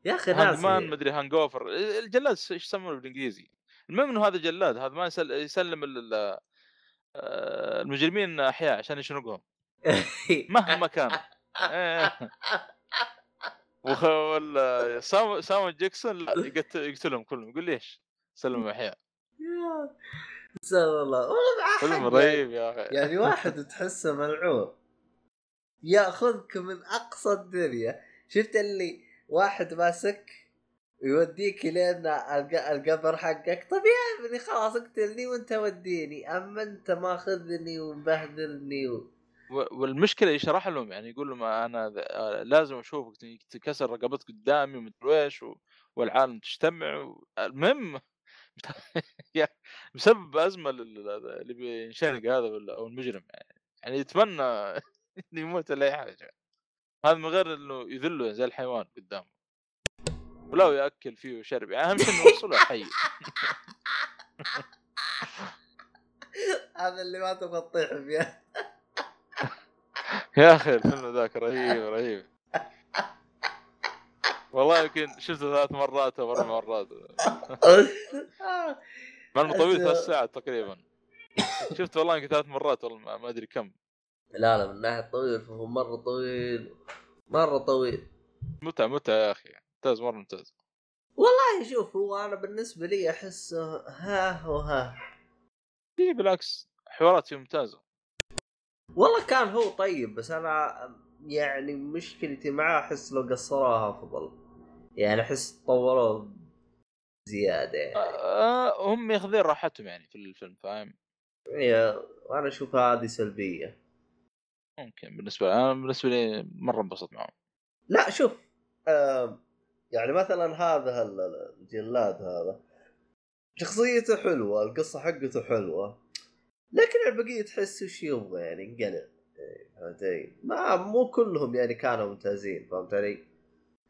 يا أخي hangman مدري hangover الجلاد إيش يسمونه بالإنجليزي؟ المهم إنه هذا جلاد هذا ما يسل- يسلم ال- ال- آه، المجرمين أحياء عشان يشنقهم. مهما كان. إيه. ولا سام سام جاكسون لا يقتل يقتلهم كلهم. يقول ليش؟ سلموا أحياء. يا سلام الله فيلم حق رهيب يا أخي. يعني واحد تحسه ملعون. يأخذك من أقصى الدنيا. شفت اللي واحد ماسك يوديك لين الق- القبر حقك؟ طب يا ابني خلاص اقتلني وانت وديني. أما أنت ماخذني ومبهدلني و... والمشكلة يشرح لهم يعني يقول لهم أنا آه، لازم أشوفك تكسر رقبتك قدامي ومدري إيش والعالم تجتمع المهم مسبب أزمة لل- اللي بينشنق هذا أو المجرم يعني يعني يتمنى إنه يموت ولا اي حاجة هذا من غير إنه يذله زي الحيوان قدامه. ولا يأكل فيه وشرب يعني أهم شيء إنه يوصله حي. هذا اللي ما تبغى تطيح فيه يا أخي الفيلم ذاك رهيب رهيب. والله يمكن شفته ثلاث مرات أو أربع مرات. مع إنه طويل ثلاث ساعات تقريبا. شفت والله يمكن ثلاث مرات والله ما- أدري كم. لا لا من ناحية طويل فهو مرة طويل مرة طويل. متعة متعة يا أخي. ممتاز مرة ممتاز. والله شوف هو أنا بالنسبة لي احسه ها وها اي بالعكس حوارات ممتازة. والله كان هو طيب بس أنا يعني مشكلتي معاه أحس لو قصروها أفضل. يعني أحس طولوه زيادة يعني. آه هم ياخذين راحتهم يعني في الفيلم فاهم؟ هي وأنا اشوفها هذه سلبية. ممكن بالنسبة لي أنا بالنسبة لي مرة انبسط معهم. لا شوف آه يعني مثلا هذا ال- ال- الجلاد هذا شخصيته حلوة القصة حقته حلوة. لكن البقية تحس وش يبغى يعني انقلب. إيه، فهمت علي؟ ما مو كلهم يعني كانوا ممتازين فهمت علي؟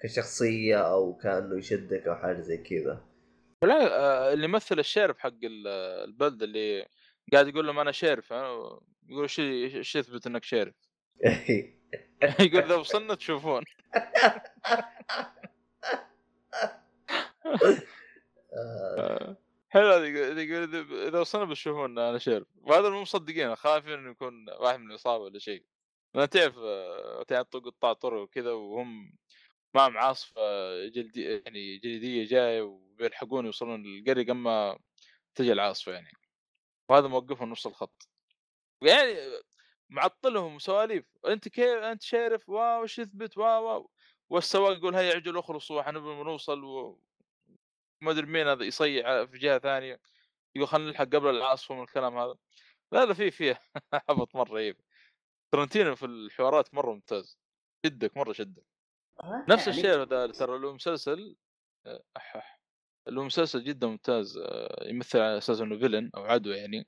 كشخصية أو كأنه يشدك أو حاجة زي كذا. لا آه، اللي يمثل ال sheriff حق ال- البلد اللي قاعد يقول لهم أنا sheriff آه، يقول إيش إيش يثبت إنك sheriff؟ يقول إذا وصلنا تشوفون. آه، آه، حلو يقول إذا وصلنا بتشوفون أنا sheriff وهذا مو مصدقين خايفين إنه يكون واحد من الإصابة ولا شيء. لأن تعرف آه، تعرف قطاع طرق وكذا وهم معهم عاصفه جلدي يعني جليدية جاية وبيلحقون يوصلون للقرية قبل ما تجي العاصفة يعني. وهذا موقفهم نص الخط. يعني معطلهم سواليف. أنت كيف؟ أنت sheriff wow إيش يثبت؟ wow wow. والسواق يقول هيا عجل اخلصوا إحنا نبغى نوصل. و... ما أدري مين هذا يصيع في جهة ثانية يقول خلينا نلحق قبل العاصفه من الكلام هذا. لا لا في فيه هبط مرة رهيب ترنتينو في الحوارات مرة ممتاز شدك مرة شدك. نفس الشيء هذا ترى له مسلسل أح أح. له مسلسل جدا ممتاز آه، يمثل على أساس إنه villain أو عدو يعني.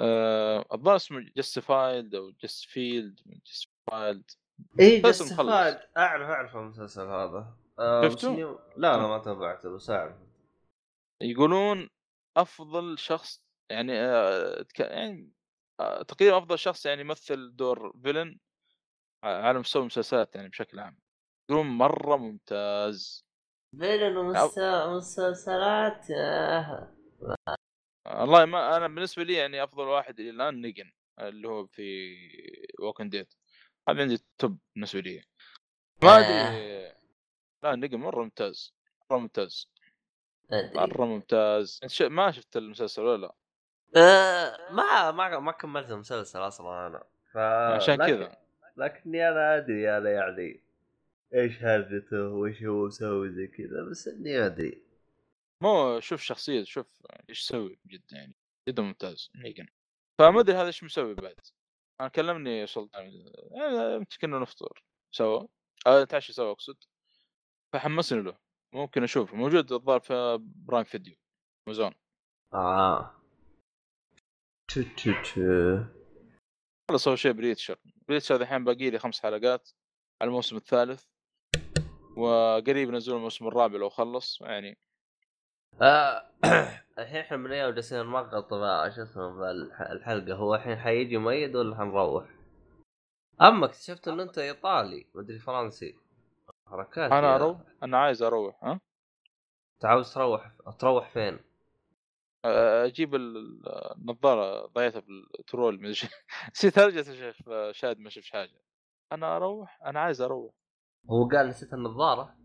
آه، الظاهر اسمه Justified أو جستفيلد Justified اي مسلسل Justified أعرف أعرف المسلسل هذا. آه، شفته؟ إني- لا لا ما تابعته بس أعرف. يقولون أفضل شخص يعني آه، تك- يعني آه، تقريبا أفضل شخص يعني يمثل دور villain على مستوى المسلسلات يعني بشكل عام. يقولون مرة ممتاز. villain ومسلسلات آه. والله ما أنا بالنسبة لي يعني أفضل واحد إلى الآن نيجن اللي هو في ووكن ديد هذا عندي توب بالنسبة لي. ما أدري لا نيجن مرة ممتاز مرة ممتاز. مرة ممتاز. أنت ش... ما شفت المسلسل ولا لا؟ آه، ما ما ما كملت المسلسل أصلا أنا. ف عشان لكن- كذا لكني أنا أدري أنا يعني إيش هرجته وإيش هو مسوي زي كذا بس إني أدري. مو شوف شخصية شوف إيش يسوي جدا يعني جدا ممتاز نيجن فما أدري هذا إيش مسوي بعد. أنا كلمني سلطان يمكن كنا نفطر سوا. آه، نتعشى سوا أقصد؟ فحمسني له ممكن أشوف موجود الظاهر في Prime Video Amazon آه. تو تو تو. خلص اول شيء Preacher Preacher الحين باقي لي خمس حلقات على الموسم الثالث وقريب ينزلون الموسم الرابع لو خلص يعني. آه، الحين إحنا من أيام جالسين نمغط شو اسمه الحلقة. هو الحين حيجي مؤيد ولا حنروح؟ أما اكتشفت انه أنت إيطالي مدري فرنسي. حركات أنا أروح؟ أنا عايز أروح ها؟ انت عاوز تروح تروح فين؟ أجيب ال- النظارة ضيعتها بالترول نسيت ارجع يا شيخ شاهد ما شفت حاجة. أنا أروح أنا عايز أروح. هو قال نسيت النظارة؟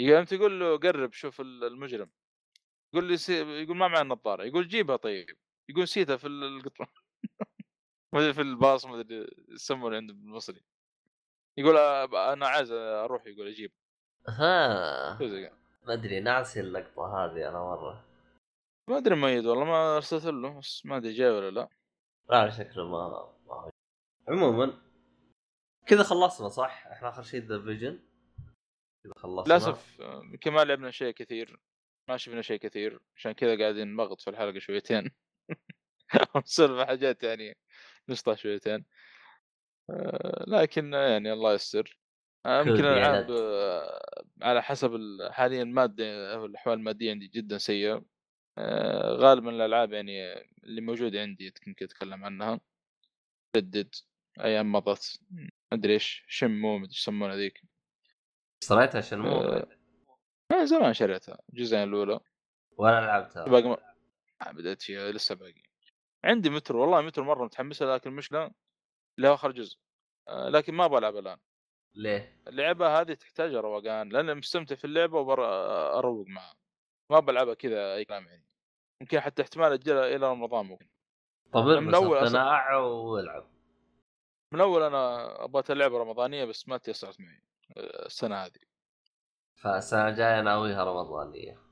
يقوم تقول له قرب شوف ال- المجرم. يقول لي سي... يقول ما معي النظارة. يقول جيبها طيب. يقول نسيتها في ال- القطر. في الباص ما أدري يسمونه عنده بالمصري. يقول أنا عايز أروح يقول أجيب. ها. ما أدري ناسي اللقطة هذه أنا مرة. ما أدري ميت والله ما أرسلت له بس ما أدري جاي ولا لا. لا شكله ما ما. عموما كذا خلصنا صح؟ إحنا آخر شيء ذا فيجن كذا خلصنا. للأسف يمكن ما لعبنا شيء كثير. ما شفنا شيء كثير. عشان كذا قاعدين نمغط في الحلقة شويتين. نسولف حاجات يعني نشطح شويتين. لكن يعني الله يستر. آه، يمكن. الالعاب آه، على حسب ال- حاليا الماده الأحوال المادية عندي جدا سيئة. آه، غالبا الألعاب يعني اللي موجودة عندي يمكن أتكلم عنها. ردد أيام مضت ما أدري إيش شمو مدري يسمونها ذيك. اشتريتها شنمو آه، من زمان شريتها الجزئين الأولى. ولا لعبتها. باقي ما ما بدأت فيها لسه باقي. عندي مترو والله مترو مرة متحمس لها، لكن المشكلة هو آخر جزء. آه، لكن ما العبها الآن. ليه؟ اللعبة هذه تحتاج روقان لأن مستمتع في اللعبة وبر أروق معها. ما بلعبها كذا أي كلام يعني. يمكن حتى احتمال اجلها إلى رمضان ممكن. طب من أصلاً. اقتناع والعب. من أول أنا أبغى لعبه رمضانية بس ما تيسرت معي آه، السنة هذه. فالسنة الجاية ناويها رمضانية.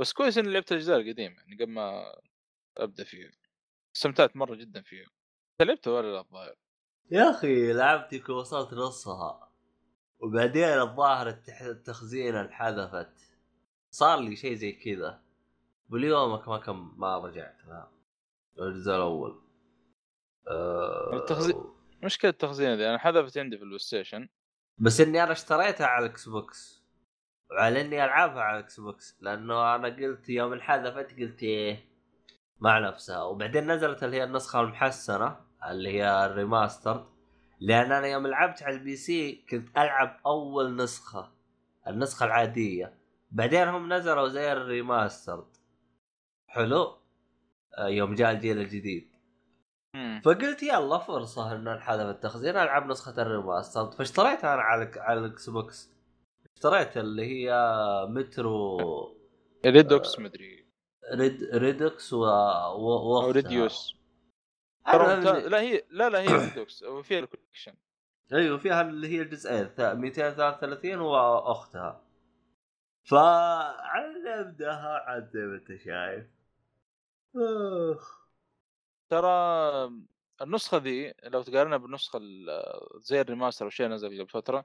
بس كويس إني لعبت الاجزاء القديمه يعني قبل ما أبدأ فيها. استمتعت مرة جدا فيها. لعبتها ولا لا الظاهر؟ يا أخي لعبتك وصلت نصها. وبعدين الظاهر التخزين انحذفت. صار لي شيء زي كذا. واليومك ما كم ما رجعت لها الجزء الأول. أه التخزين- مشكلة التخزين ذي أنا حذفت عندي في ال PlayStation. بس إني أنا اشتريتها على ال Xbox. وعلى إني ألعبها على ال Xbox. لأنه أنا قلت يوم انحذفت قلت إيه مع نفسها. وبعدين نزلت اللي هي النسخة المحسنة. اللي هي ال remaster لأن أنا يوم لعبت على ال PC كنت ألعب أول نسخة النسخة العادية. بعدين هم نزلوا زي ال remaster. حلو؟ آه، يوم جاء الجيل الجديد. فقلت يلا فرصة إن انحذف التخزين ألعب نسخة ال remaster. فاشتريتها أنا على على ال Xbox اشتريت اللي هي Metro Redux مدري. ريد Redux و, و... ريديوس ترى أنا ممتاز- اللي... لا هي لا لا هي Redux وفيها ال collection. أيوه فيها اللي هي الجزئين ث- 2033 واختها فعلى ابداها عاد زي ما أنت شايف. ترى النسخة ذي لو تقارنها بالنسخة ال- زي ال remaster أو شيء نزل قبل فترة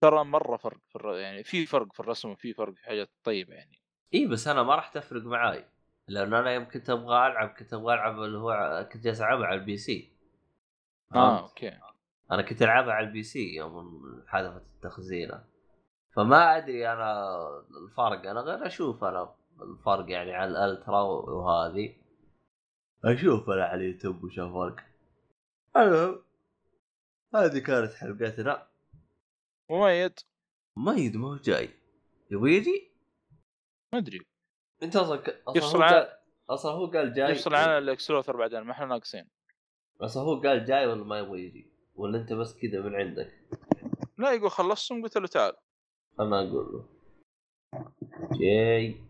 ترى مرة فرق في. يعني في فرق في الرسم وفي فرق في حاجات طيبة يعني. إي بس أنا ما راح تفرق معاي. لأن أنا يوم كنت أبغى ألعب كنت أبغى ألعب اللي هو كنت جالس ألعبها على ال PC. آه؟ أوكي. أنا كنت ألعبها على ال PC يوم حذفت التخزينة. فما أدري أنا الفرق أنا غير أشوف أنا الفرق يعني على ال ultra وهذه أشوف أنا على اليوتيوب وش الفرق. المهم هذه كانت حلقتنا. مميز. مؤيد ما هو جاي. يبغى يجي؟ ما أدري. انت أصلا يفصل عن- قال أصلا هو قال جاي يفصل عن الاكسلوثر بعدين ما إحنا ناقصين. أصلا هو قال جاي ولا ما يبغى يجي؟ ولا انت بس كذا من عندك؟ لا يقول خلصتم قلت له تعال. أنا أقول له. جاي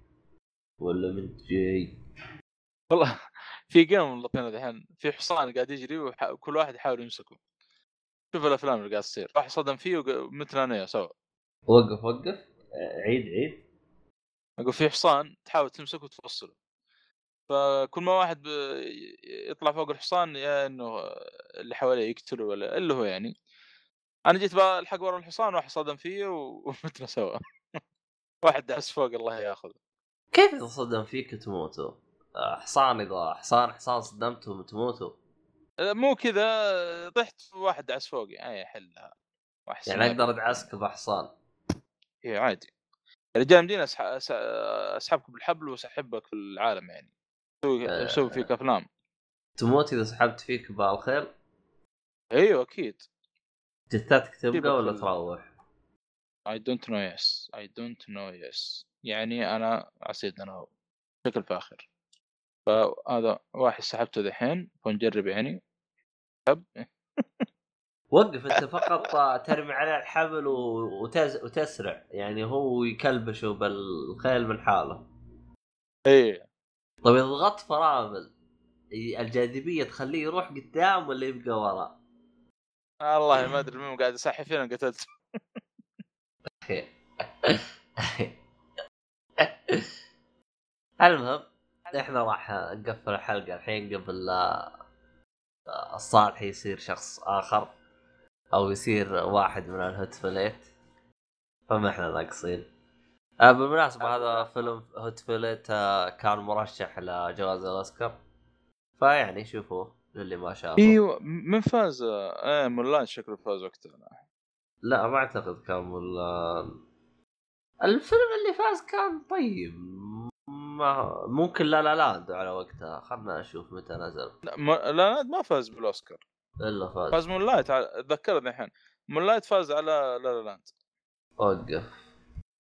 ولا من جاي؟ والله في جيم لطينا الحين. في حصان قاعد يجري وكل واحد يحاول يمسكه. شوف الأفلام اللي قاعد تصير. واحد صدم فيه وق- مثل أنا سوا. وقف وقف. عيد عيد. أقول في حصان تحاول تمسكه وتفصله. فكل ما واحد يطلع فوق الحصان يا إنه اللي حواليه يقتله ولا اللي هو يعني. أنا جيت ألحق ورا الحصان واحد صدم فيه ومتنا سوا. واحد دعس فوق الله ياخذ كيف إذا صدم فيك تموتوا؟ حصان إذا حصان حصان صدمتهم تموتوا مو كذا طحت واحد دعس فوقي يعني حلها يعني. أقدر أدعسك بحصان. إيه عادي. رجال مدينة أسح- أس- اسحبك بالحبل واسحبك في العالم يعني. أسوي آه. فيك أفلام. تموت إذا سحبت فيك بالخير أيوه أكيد. جثتك تبقى ولا تروح؟ I don't know yes I don't know yes يعني أنا عسيد أنا بشكل فاخر. فهذا واحد سحبته دحين ونجرب يعني. وقف انت فقط آه، ترمي عليه الحبل وتز... وتسرع. يعني هو يكلبشه بالخيل من حاله. إيه. طيب إذا ضغطت فرامل الجاذبية تخليه يروح قدام ولا يبقى ورا؟ والله ما أدري مين قاعد يصحي فينا قتلت المهم إحنا راح نقفل الحلقة الحين قبل لا الصالح يصير شخص آخر. أو يصير واحد من ال Hateful Eight فما إحنا ناقصين. آه بالمناسبة هذا فيلم Hateful Eight آه، كان مرشح لجوائز الأوسكار. فيعني شوفوه للي ما شافه. إيوه من فاز. إيه مولان شكله فاز وقتها. لا ما أعتقد كان ولا الفيلم اللي فاز كان طيب. ما ممكن La La Land على وقتها. خلنا نشوف متى نزل. لا ما, لا ما فاز بالأوسكار. إلا فاز. فاز Moonlight اتذكر الحين. Moonlight فاز على La La Land. وقف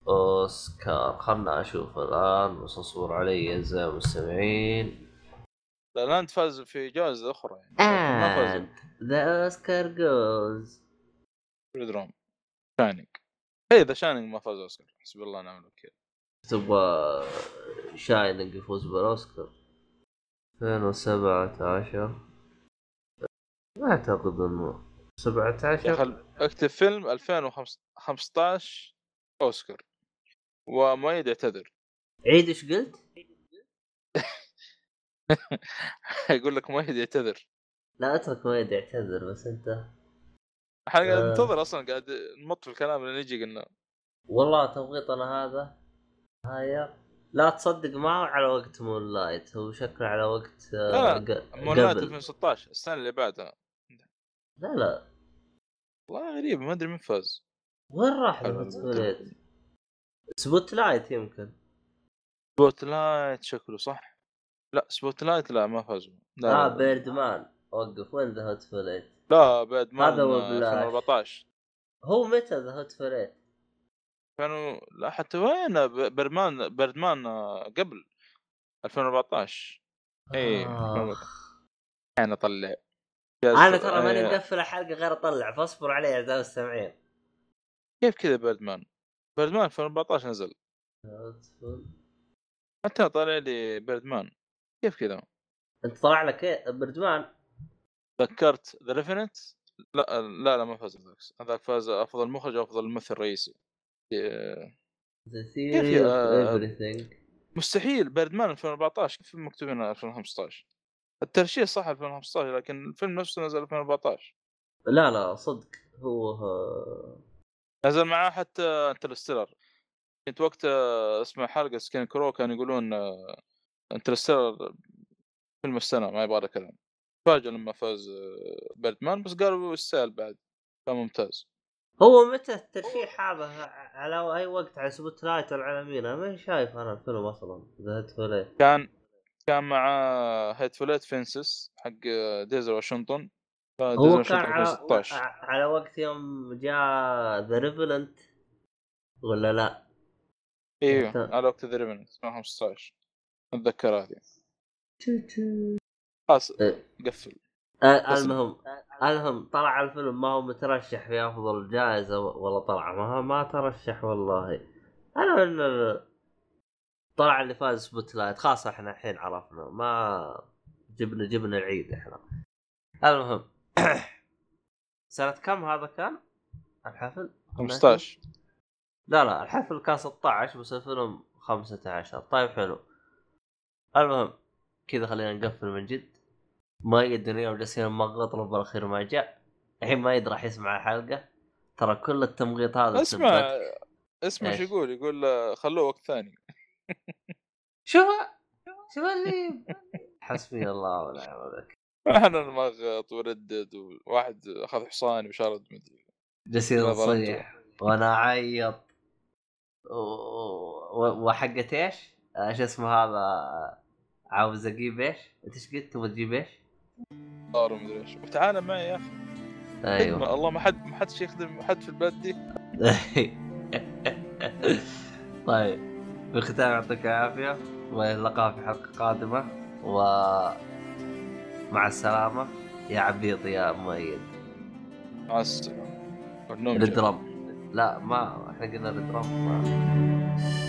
أوسكار. خلنا أشوف الآن. بس علي. اعزائي المستمعين La Land فاز في جوائز أخرى يعني. ما فاز. Oscar goes. Redrum Shining اي The Shining ما فاز أوسكار. حسبي الله ونعم الوكيل. تبغى Shining يفوز بالأوسكار. 2017 ما أعتقد إنه يا 17 خل أكتب فيلم 2015 أوسكار. ومؤيد يعتذر. عيد إيش قلت؟ يقول لك مؤيد يعتذر. لا أترك ما يدري يعتذر بس أنت إحنا قاعد آه. ننتظر أصلا قاعد نمط في الكلام اللي نجي قلنا. والله تبغيطنا هذا. هاي. لا تصدق ما هو على وقت مون لايت هو شكله على وقت آه، لا، مولات قبل. 2016 السنة اللي بعدها. لا لا. والله غريب ما أدري مين فاز. وين راح توليت؟ سبوت لايت يمكن. سبوت لايت شكله صح؟ لا Spotlight لا ما فازوا لا آه Birdman وقف وين The Hateful Eight؟ لا بعد ما هذا هو بلاش. 2014 هو متى ذا هوت فوليت؟ كانوا لا حتى وين؟ ب- Birdman Birdman آه، قبل 2014 اي آخ. أنا طلع أنا ترى ماني إيه، مقفل الحلقة غير أطلع فاصبروا علي اعزائي المستمعين. كيف كذا Birdman Birdman 2014 نزل. حتى طالع لي Birdman كيف كذا؟ أنت طلع لك إيه؟ Birdman ذكرت The Revenant لا لا لا ما فاز هذاك هذاك فاز أفضل مخرج وافضل ممثل رئيسي. The Theory مستحيل. Birdman 2014 كيف مكتوب هنا 2015 الترشيح صح 2015 لكن الفيلم نفسه نزل 2014 لا لا صدق هو آه، نزل معاه حتى Interstellar. كنت وقت اسمع حلقة سكين كرو كانوا يقولون آه، انترستيلر فيلم السنة ما يبغى له كلام. فاجأ لما فاز آه، بردمان بس قالوا يستاهل بعد كان ممتاز. هو متى الترشيح هذا؟ على أي وقت؟ على سبوت لايت والعالمين أنا ما شايف أنا الفيلم أصلا ذا هوت فوليت كان كان مع هيت فوليت فينسس حق ديزل واشنطن هو كان على 2016 على وقت يوم جاء The Revenant ولا لا؟ إيوه على وقت The Revenant 2015 أتذكر هذه. خلاص إيه. قفل. آه، المهم المهم طلع الفيلم ما هو مترشح في أفضل جائزة ولا طلع ما ما ترشح والله. أنا من ال- طلع اللي فاز Spotlight خاصه إحنا الحين عرفنا ما جبنا جبنا العيد إحنا. المهم سنة كم هذا كان؟ الحفل؟ 15 لا لا الحفل كان 16 بس الفيلم 15 طيب حلو. المهم كذا خلينا نقفل من جد. ما يقدر اليوم جالسين نمغط له بالأخير ما جاء. الحين ما يدري راح يسمع الحلقة. ترى كل التمغيط هذا اسمع. اسمع شو؟ يقول؟ يقول آه، خلوه وقت ثاني. شوف شوف اللي حسبي الله ونعم الوكيل إحنا نمغط وردد وواحد أخذ حصاني وشرد مدري ظلمته. نصيح. وأنا أعيط. و- و- وحقت إيش؟ آه، شو اسمه هذا؟ عاوز أجيب إيش؟ أنت إيش قلت؟ تبغى تجيب إيش؟ صار ومدري إيش. وتعالى معي يا أخي. أيوه. خدمة. الله ما حد ما حد يخدم حد في البلد دي. طيب. في الختام يعطيك العافية والى اللقاء في حلقة قادمة و مع السلامة يا عبيط يا مؤيد مع السلامه. الدرام لا ما إحنا قلنا الدرام ما.